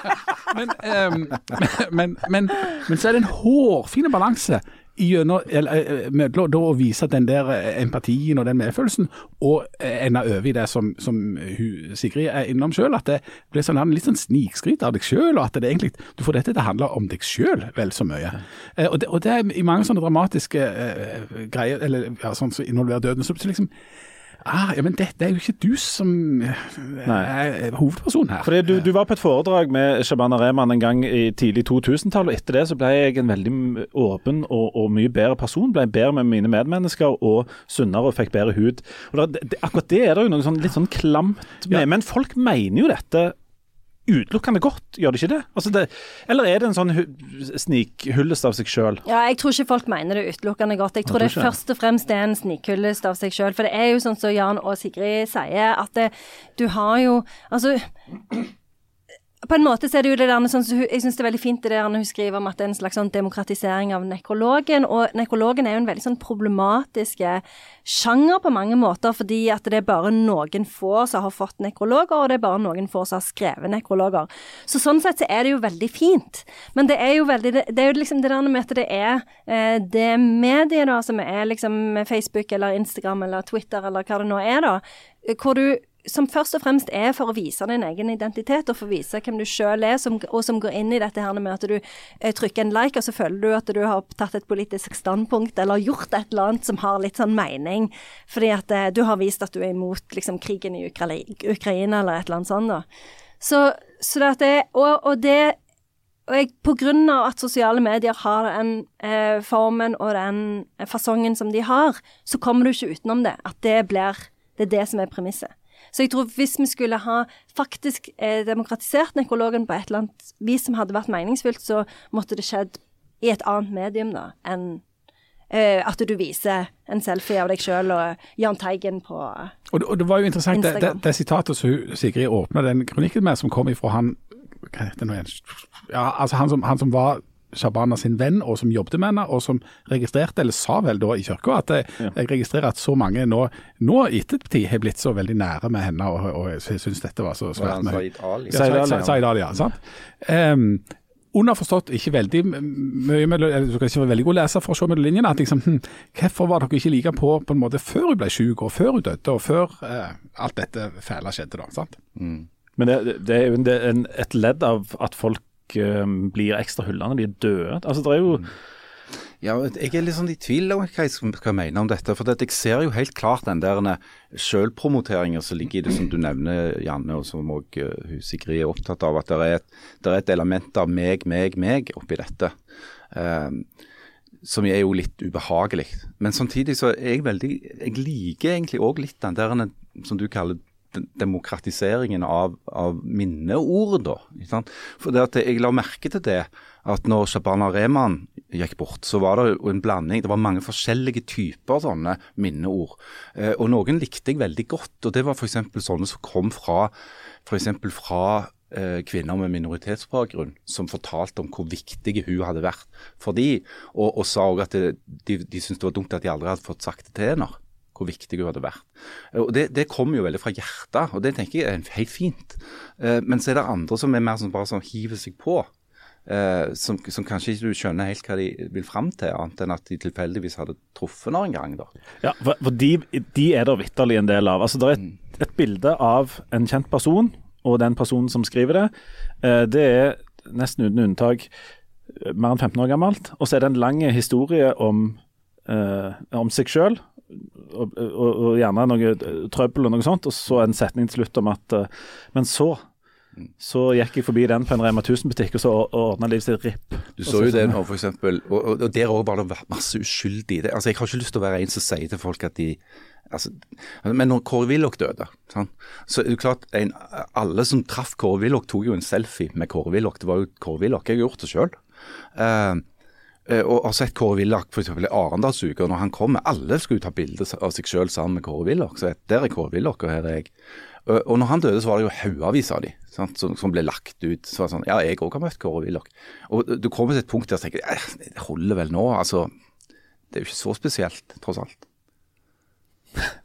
men, men, men, men så er det en hårfin balanse gjennom eller, eh, mellom da å vise den der eh, empatien og den medfølelsen, og eh, ende over i det som, som hun, Sigrid er innom sjøl, at det blir sånn, litt sånn snikskryt av deg sjøl, og at det egentlig, du får dette til å handle om deg sjøl vel så mye. Eh, og, det, og det er i mange sånne dramatiske uh, greier, eller ja, sånn som involverer døden, så, så liksom Ah, ja, men dette er jo ikke du som eh, er hovedpersonen her. Fordi du, du var på et foredrag med Shabana Rehman en gang i tidlig 2000-tall, og etter det så ble jeg en veldig åpen og, og mye bedre person. Ble bedre med mine medmennesker og sunnere og fikk bedre hud. Og da, det, akkurat det er det jo noe sånn, litt sånn klamt med. Ja. Men folk mener jo dette utelukkende godt, gjør det ikke det? Altså det eller er det en sånn snikhullest av seg sjøl? Ja, jeg tror ikke folk mener det utelukkende godt. Jeg tror tror det først og fremst er en snikhullest av seg sjøl. For det er jo sånn som Jan og Sigrid sier, at det, du har jo Altså på en måte så er det jo det der, sånn, så Jeg syns det er veldig fint det der hun skriver om at det er en slags sånn demokratisering av nekrologen. Og nekrologen er jo en veldig sånn problematisk sjanger på mange måter, fordi at det er bare noen få som har fått nekrologer, og det er bare noen få som har skrevet nekrologer. Så sånn sett så er det jo veldig fint. Men det er jo veldig Det, det er jo liksom det der med at det er eh, det mediet da som er liksom Facebook eller Instagram eller Twitter eller hva det nå er, da, hvor du som først og fremst er for å vise din egen identitet, og for å vise hvem du sjøl er, som, og som går inn i dette her med at du eh, trykker en like, og så føler du at du har tatt et politisk standpunkt, eller gjort et eller annet som har litt sånn mening, fordi at eh, du har vist at du er imot liksom, krigen i Ukra Ukraina, eller et eller annet sånt. da. Så, så det at det, og, og det og jeg, på grunn av at sosiale medier har den eh, formen og den fasongen som de har, så kommer du ikke utenom det. At det blir Det er det som er premisset. Så jeg tror hvis vi skulle ha faktisk eh, demokratisert nekrologen på et eller annet vis som hadde vært meningsfylt, så måtte det skjedd i et annet medium da, enn eh, at du viser en selfie av deg sjøl og Jahn Teigen på Og, det- og det var jo interessant, det, det, det sitatet som Sigrid åpna den kronikken med, som kom ifra han Hva heter det nå igjen? Ja, altså han som, han som var Shabana sin venn, og som jobbet med henne, og som registrerte, eller sa vel da i kirka, at jeg, jeg registrerer at så mange nå, nå ettertid har blitt så veldig nære med henne, og, og jeg syns dette var så svært mye. Said Ali. Ja, ja. Ja. Sant? Ehm, underforstått, ikke veldig mye mellom, eller Du kan ikke være veldig god leser for å se mellom linjene. at liksom, hm, Hvorfor var dere ikke like på på en måte før hun ble syk, og før hun døde, og før eh, alt dette fæle skjedde? da, sant? Men det, det er jo en, et ledd av at folk blir ekstra hullene, de er døde. Altså, det er jo Ja, jeg er litt sånn i tvil om hva jeg skal, mene om dette. For jeg ser jo helt klart den der selvpromoteringen som ligger i det som du nevner, Janne, og som òg Sigrid er opptatt av. At det er, et, det er et element av meg, meg, meg oppi dette. Um, som er jo litt ubehagelig. Men samtidig så er jeg veldig Jeg liker egentlig òg litt den der som du kaller demokratiseringen av, av minneord, da. Ikke sant? For det at jeg la merke til det, at når Shabana Rehman gikk bort, så var det jo en blanding. Det var mange forskjellige typer sånne minneord. Eh, og noen likte jeg veldig godt, og det var f.eks. sånne som kom fra for fra eh, kvinner med minoritetsbakgrunn som fortalte om hvor viktig hun hadde vært for de, og, og sa òg at de, de syntes det var dumt at de aldri hadde fått sagt det til henne. Hvor viktig hun hadde vært. Og Det, det kommer jo veldig fra hjertet, og det tenker jeg er helt fint. Eh, men så er det andre som er mer som bare sånn hiver seg på. Eh, som, som kanskje ikke du skjønner helt hva de vil fram til, annet enn at de tilfeldigvis hadde truffet henne en gang. da. Ja, for, for de, de er det vitterlig en del av. Altså, Det er et, et bilde av en kjent person, og den personen som skriver det. Eh, det er nesten uten unntak mer enn 15 år gammelt. Og så er det en lang historie om, eh, om seg sjøl. Og, og, og gjerne noe eh, trøbbel og noe sånt, og så en setning til slutt om at uh, Men så så gikk jeg forbi den på en Rema 1000-butikk og så ordna livet sitt ripp. Du så jo det nå, eksempel, og, og, og der òg var det masse uskyldig det. Altså, Jeg har ikke lyst til å være en som sier til folk at de altså, Men når Kåre Willoch døde, sant? så er det klart en, alle som traff Kåre Willoch, tok jo en selfie med Kåre Willoch. Det var jo Kåre Willoch. Jeg har gjort det sjøl. Og har sett Kåre Willoch f.eks. i Arendalsuka, når han kommer. Alle skulle ta bilde av seg sjøl sammen med Kåre Willoch. Så der er Kåre Willoch, og her er jeg. Og, og når han døde, så var det jo haugavis av de sant, som, som, ble lagt ut. Så var det sånn, Ja, jeg òg har møtt Kåre Willoch. Og du kommer til et punkt der du tenker eh, det holder vel nå. altså Det er jo ikke så spesielt, tross alt.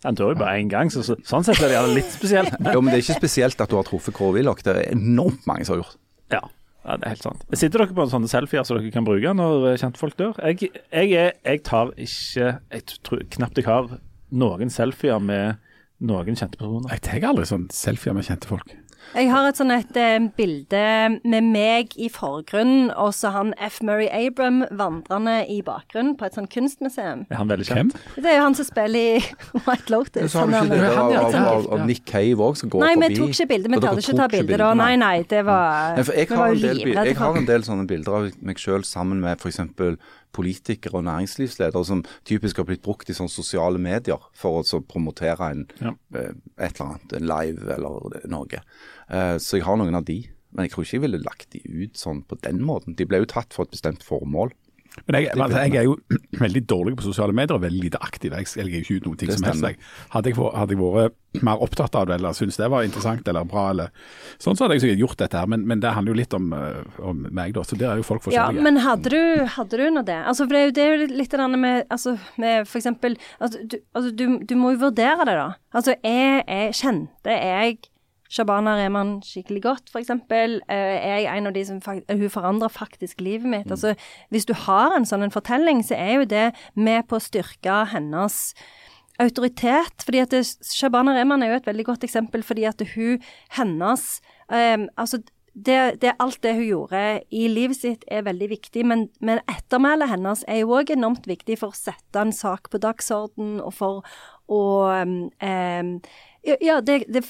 Han dør jo bare én gang, så, så, sånn sett er det litt spesielt. jo, men det er ikke spesielt at du har truffet Kåre Willoch. Det er enormt mange som har gjort. Ja. Ja, det er helt sant. Sitter dere på en sånne selfier som dere kan bruke når kjentfolk dør? Jeg, jeg, er, jeg tar ikke Jeg tror knapt jeg har noen selfier med noen kjente personer. Jeg tar aldri sånn selfier med kjente folk. Jeg har et sånn et eh, bilde med meg i forgrunnen, og så han F. Murray Abram vandrende i bakgrunnen på et sånn kunstmuseum. Er han veldig kjent? Det er jo han som spiller i White Lotus. Så har du Han ikke det der av, av, av, av Nick Cave òg, som går Nei, forbi? vi tok ikke bilde. Vi klarte ikke å ta bilde da. Nei, nei, det var Nei, for jeg har, var en del, jeg har en del sånne bilder av meg sjøl sammen med f.eks. politikere og næringslivsledere som typisk har blitt brukt i sånne sosiale medier for å så promotere en, Ja. eh, et eller annet, en live eller noe. Eh, Så jeg har noen av de. Men jeg tror ikke jeg ville lagt de ut sånn på den måten. De ble jo tatt for et bestemt formål. Men jeg, altså, jeg er jo veldig dårlig på sosiale medier og veldig lite aktiv. Jeg legger ikke ut noen ting som helst. Jeg. Hadde, jeg, hadde jeg vært mer opptatt av det eller syntes det var interessant eller bra, eller sånn, så hadde jeg sikkert gjort dette her. Men, men det handler jo litt om, eh, om meg, da. Så der er jo folk forskjellige. Ja, men hadde du, hadde du nå det? Altså, for det er jo, det er jo litt det der med, altså, med for eksempel altså, du, altså, du, du må jo vurdere det, da. Altså, jeg, jeg kjente jeg Shabana Rehman skikkelig godt, f.eks. Er jeg en av de som fakt Hun forandrer faktisk livet mitt. Altså, hvis du har en sånn en fortelling, så er jo det med på å styrke hennes autoritet. fordi at Shabana Rehman er jo et veldig godt eksempel, fordi at hun, hennes um, Altså, det, det, alt det hun gjorde i livet sitt er veldig viktig, men, men ettermælet hennes er jo òg enormt viktig for å sette en sak på dagsorden, og for å um, um, Ja, det, det,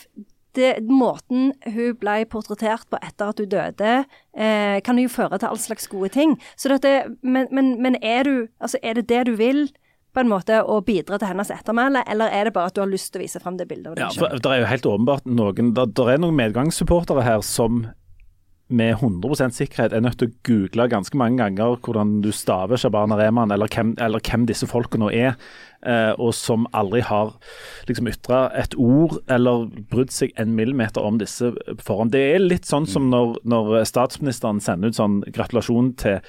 det, måten hun ble portrettert på etter at hun døde, eh, kan jo føre til all slags gode ting. Dette, men, men, men er, du, altså, er det det du vil? på en måte å bidra til hennes ettermæle, eller er det bare at du har lyst til å vise frem det bildet Ja, for? Det er jo helt åpenbart noen Det er noen medgangssupportere her som med 100 sikkerhet er nødt til å google ganske mange ganger hvordan du staver Shabana Rehman, eller eller hvem disse folkene nå er, eh, og som aldri har liksom ytra et ord eller brydd seg en millimeter om disse forhånd. Det er litt sånn som når, når statsministeren sender ut sånn gratulasjon til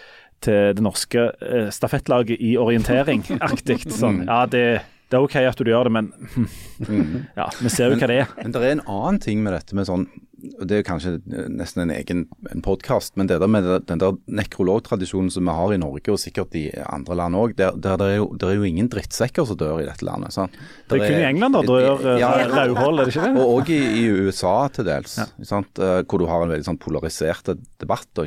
til det norske eh, stafettlaget i orientering, aktig. Sånn. Ja, det, det er OK at du gjør det, men hm, ja, vi ser jo hva det er. Men det er en annen ting med dette med sånn Det er kanskje nesten en egen en podkast, men det der med den der nekrologtradisjonen som vi har i Norge, og sikkert i andre land òg, der, der det, er jo, det er jo ingen drittsekker som dør i dette landet. sant? Det er kun i England da dør eh, Ja, rødhål, er det ikke det? Og òg i, i USA til dels, ja. eh, hvor du har en veldig sånn polarisert debatt.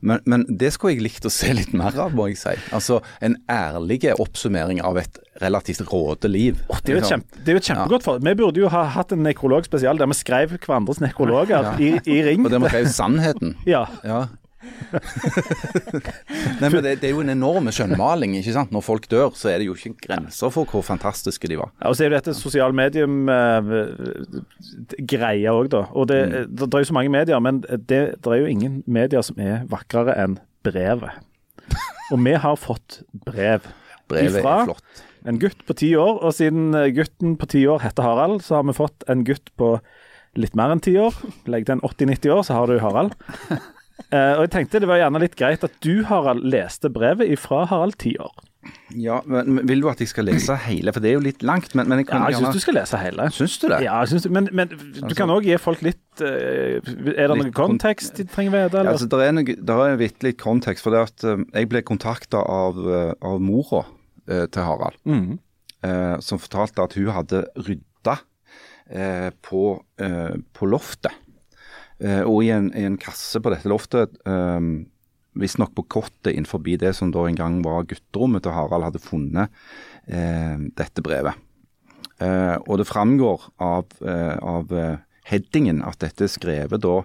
Men, men det skulle jeg likt å se litt mer av, må jeg si. Altså En ærlig oppsummering av et relativt råte liv. Det er jo et, kjempe, det er jo et kjempegodt for. Vi burde jo ha hatt en nekrolog spesial der vi skrev hverandres nekrologer i, i ring. Og der vi skrev sannheten. Ja. Ja. Nei, men det, det er jo en enorm skjønnmaling. ikke sant? Når folk dør, så er det jo ikke grenser for hvor fantastiske de var. Ja, og så er jo dette sosiale medium-greia òg, da. Og det, det, det er jo så mange medier, men det, det er jo ingen medier som er vakrere enn brevet. Og vi har fått brev. Brevet Ifra? er flott. En gutt på ti år, og siden eh, gutten på ti år heter Harald, så har vi fått en gutt på litt mer enn ti år. Legg til en 80-90 år, så har du Harald. Eh, og jeg tenkte det var gjerne litt greit at du, Harald, leste brevet ifra Harald ti år. Ja, men Vil du at jeg skal lese hele? For det er jo litt langt. Men, men jeg Ja, jeg syns du skal lese hele. Syns du det? Ja, synes, men, men du kan òg gi folk litt eh, Er det Litt kon- kontekst de trenger vite? Ja, altså, det er, noe, der er vitterlig kontekst. For det at eh, jeg ble kontakta av, av mora til Harald, Mm. eh, som fortalte at hun hadde rydda eh, på, eh, på loftet. Eh, og i en, i en kasse på dette loftet, eh, visstnok på kottet innenfor det som da en gang var gutterommet til Harald, hadde funnet eh, dette brevet. Eh, og det framgår av, eh, av eh, headingen at dette er skrevet da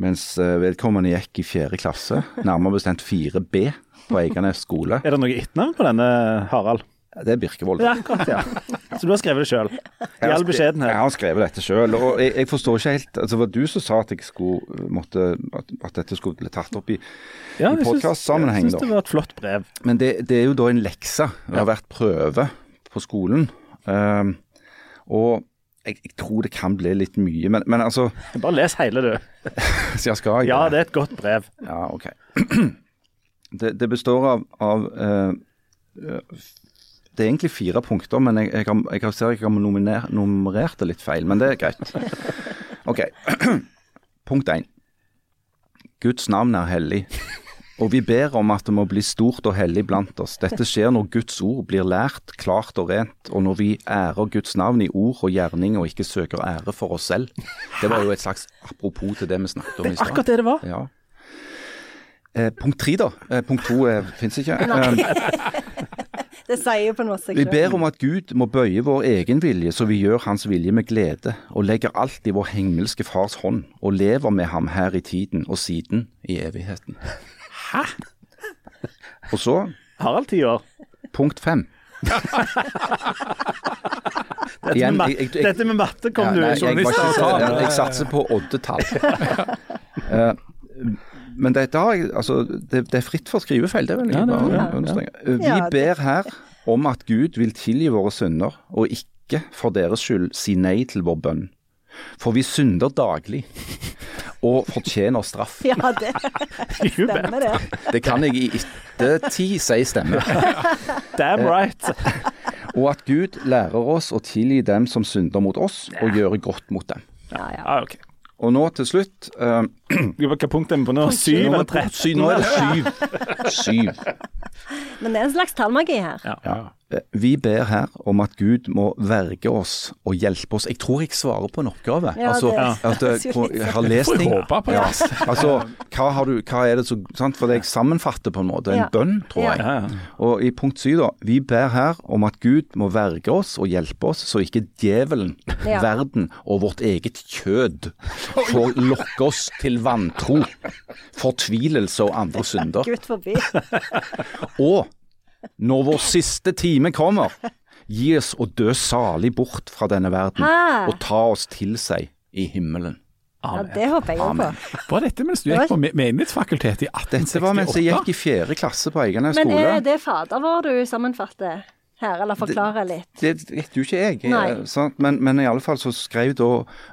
mens eh, vedkommende gikk i fjerde klasse, nærmere bestemt 4B på Eiganes skole. Er det noe etternavn på denne, Harald? Det er Birkevold. Ja, ja. Så du har skrevet det sjøl? I all Jeg har skrevet dette sjøl, og jeg, jeg forstår ikke helt altså Det var du som sa at jeg skulle måtte, at, dette skulle bli tatt opp i Ja, i jeg syns- Jeg syns det var et flott brev. Men det, det er jo da en lekse. Det har vært prøve på skolen. Um, og jeg, jeg tror det kan bli litt mye, men, men altså Bare les hele, du. Så jeg skal Ja, det er et godt brev. Ja, OK. Det, det består av, av eh, eh, Det er egentlig fire punkter, men jeg, jeg, har, jeg ser jeg har nominer, nummerert det litt feil. Men det er greit. OK. Punkt én. Guds navn er hellig. Og vi ber om at det må bli stort og hellig blant oss. Dette skjer når Guds ord blir lært klart og rent, og når vi ærer Guds navn i ord og gjerning og ikke søker ære for oss selv. Det var jo et slags apropos til det vi snakket om i stad. Akkurat det det var. Ja. Eh, punkt tre, da. Eh, punkt to eh, fins ikke. Eh, Det sier jo på noe seg vi ber om at Gud må bøye vår egen vilje, så vi gjør Hans vilje med glede, og legger alt i vår himmelske Fars hånd, og lever med ham her i tiden og siden i evigheten. Hæ? Og så, Harald ti år. punkt fem. Dette, Igjen, med, jeg- jeg- dette med matte kom Ja, du nei, jeg, jeg, jeg satser på oddetall. Eh, men dette har jeg, altså, det, det er fritt for skrivefeil, det er jeg Ja, det bare ja. Vi ber her om at Gud vil tilgi våre synder, og ikke for deres skyld si nei til vår bønn. For vi synder daglig, og fortjener straff. Ja, det stemmer det. Det kan jeg i ettertid si stemmer. Damn right. Og at Gud lærer oss å tilgi dem som synder mot oss, og gjøre godt mot dem. Ja, ja. Ah, ok. Og nå til slutt uh, Hva punkt er vi på nå? Syv eller er det, tretten? syv, nå er det syv. Syv. Men det er en slags tallmagi her. Ja. Eh, Vi ber her om at Gud må verge oss og hjelpe oss. Jeg tror jeg svarer på en oppgave. Ja, altså, det- at eh, det er jeg har lest ting. håpe på Ja, altså, hva, har du, hva er det så, sant? For jeg sammenfatter på en måte en Ja. bønn, tror jeg. Og i punkt syv, da. Vi ber her om at Gud må verge oss og hjelpe oss, så ikke djevelen, Ja. verden og vårt eget kjød får lokke oss til vantro, fortvilelse og andre synder. Gud forbi. Og når vår siste time kommer, gi oss å dø salig bort fra denne verden Hæ? og ta oss til seg i himmelen. Ja, det håper jeg jo på. Amen. Var dette mens du gikk på me- menighetsfakultetet i 1868? Dette var mens jeg gikk i fjerde klasse på Eiganes Men er det fader vår du sammenfatter her, eller forklarer litt? Det vet jo ikke jeg, Nei. eh, sant? Men, men i alle fall så skrev da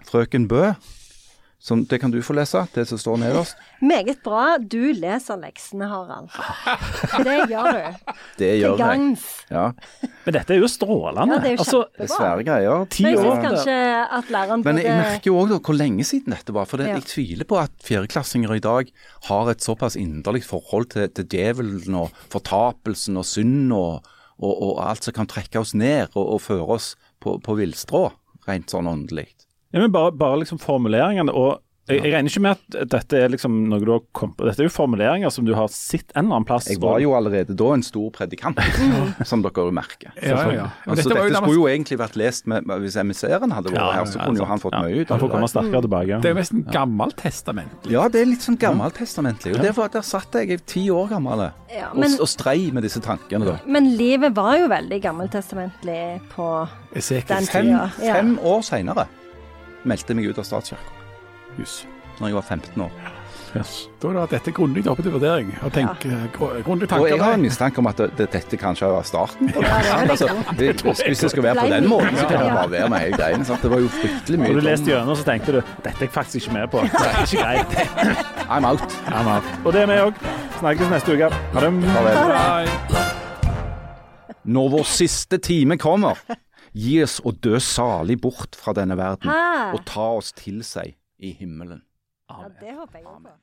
frøken Bø, som, det kan du få lese, det som står nederst. Meget bra. Du leser leksene, Harald. Det gjør du. Det gjør Til gangs. Ja, Men dette er jo strålende. Ja, det er jo altså, det er svære greier. ti Men jeg kanskje at læreren Men jeg merker jo òg hvor lenge siden dette var. For det, Ja. jeg tviler på at fjerdeklassinger i dag har et såpass inderlig forhold til, til djevelen og fortapelsen og synd og, og, og alt som kan trekke oss ned og, og føre oss på, på villstrå, rent sånn åndelig. Ja, men bare, bare liksom formuleringene og jeg, jeg regner ikke med at dette er liksom noe du har kommet på. Dette er jo formuleringer som du har sett en eller annen plass. Jeg var jo allerede da en stor predikant, som dere merker. Ja, ja, ja. Altså, dette jo dette skulle jo egentlig vært lest med, med Hvis emissæren hadde vært Ja, her, så ja, kunne jo han fått Ja, mye ut av komme det. sterkere tilbake. Det er jo nesten gammeltestamentlig. Ja, det er litt sånn gammeltestamentlig. Og derfor, var, Der satt jeg, jeg ti år gammel og, og strei med disse tankene. da. men livet var jo veldig gammeltestamentlig på den tida. Fem, fem år seinere meldte meg ut av statskirka, hus. når jeg var 15 år. Yes. Da er dette grundig oppe til vurdering. Og tenk, ja. Og jeg har en mistanke om at det, det, dette kanskje var starten. på. Ja, det jeg altså, det, hvis det skal være på den måten, så kan det bare være med hele greien. Sant? Det var jo fryktelig mye Og du leste gjennom, så tenkte du dette er jeg faktisk ikke med på. Det er ikke greit. I'm out. I'm out. Og det er vi òg. Snakkes neste uke. Ha det. Når vår siste time kommer, gi oss å dø salig bort fra denne verden Hæ? og ta oss til seg i himmelen. Ja, det håper jeg på.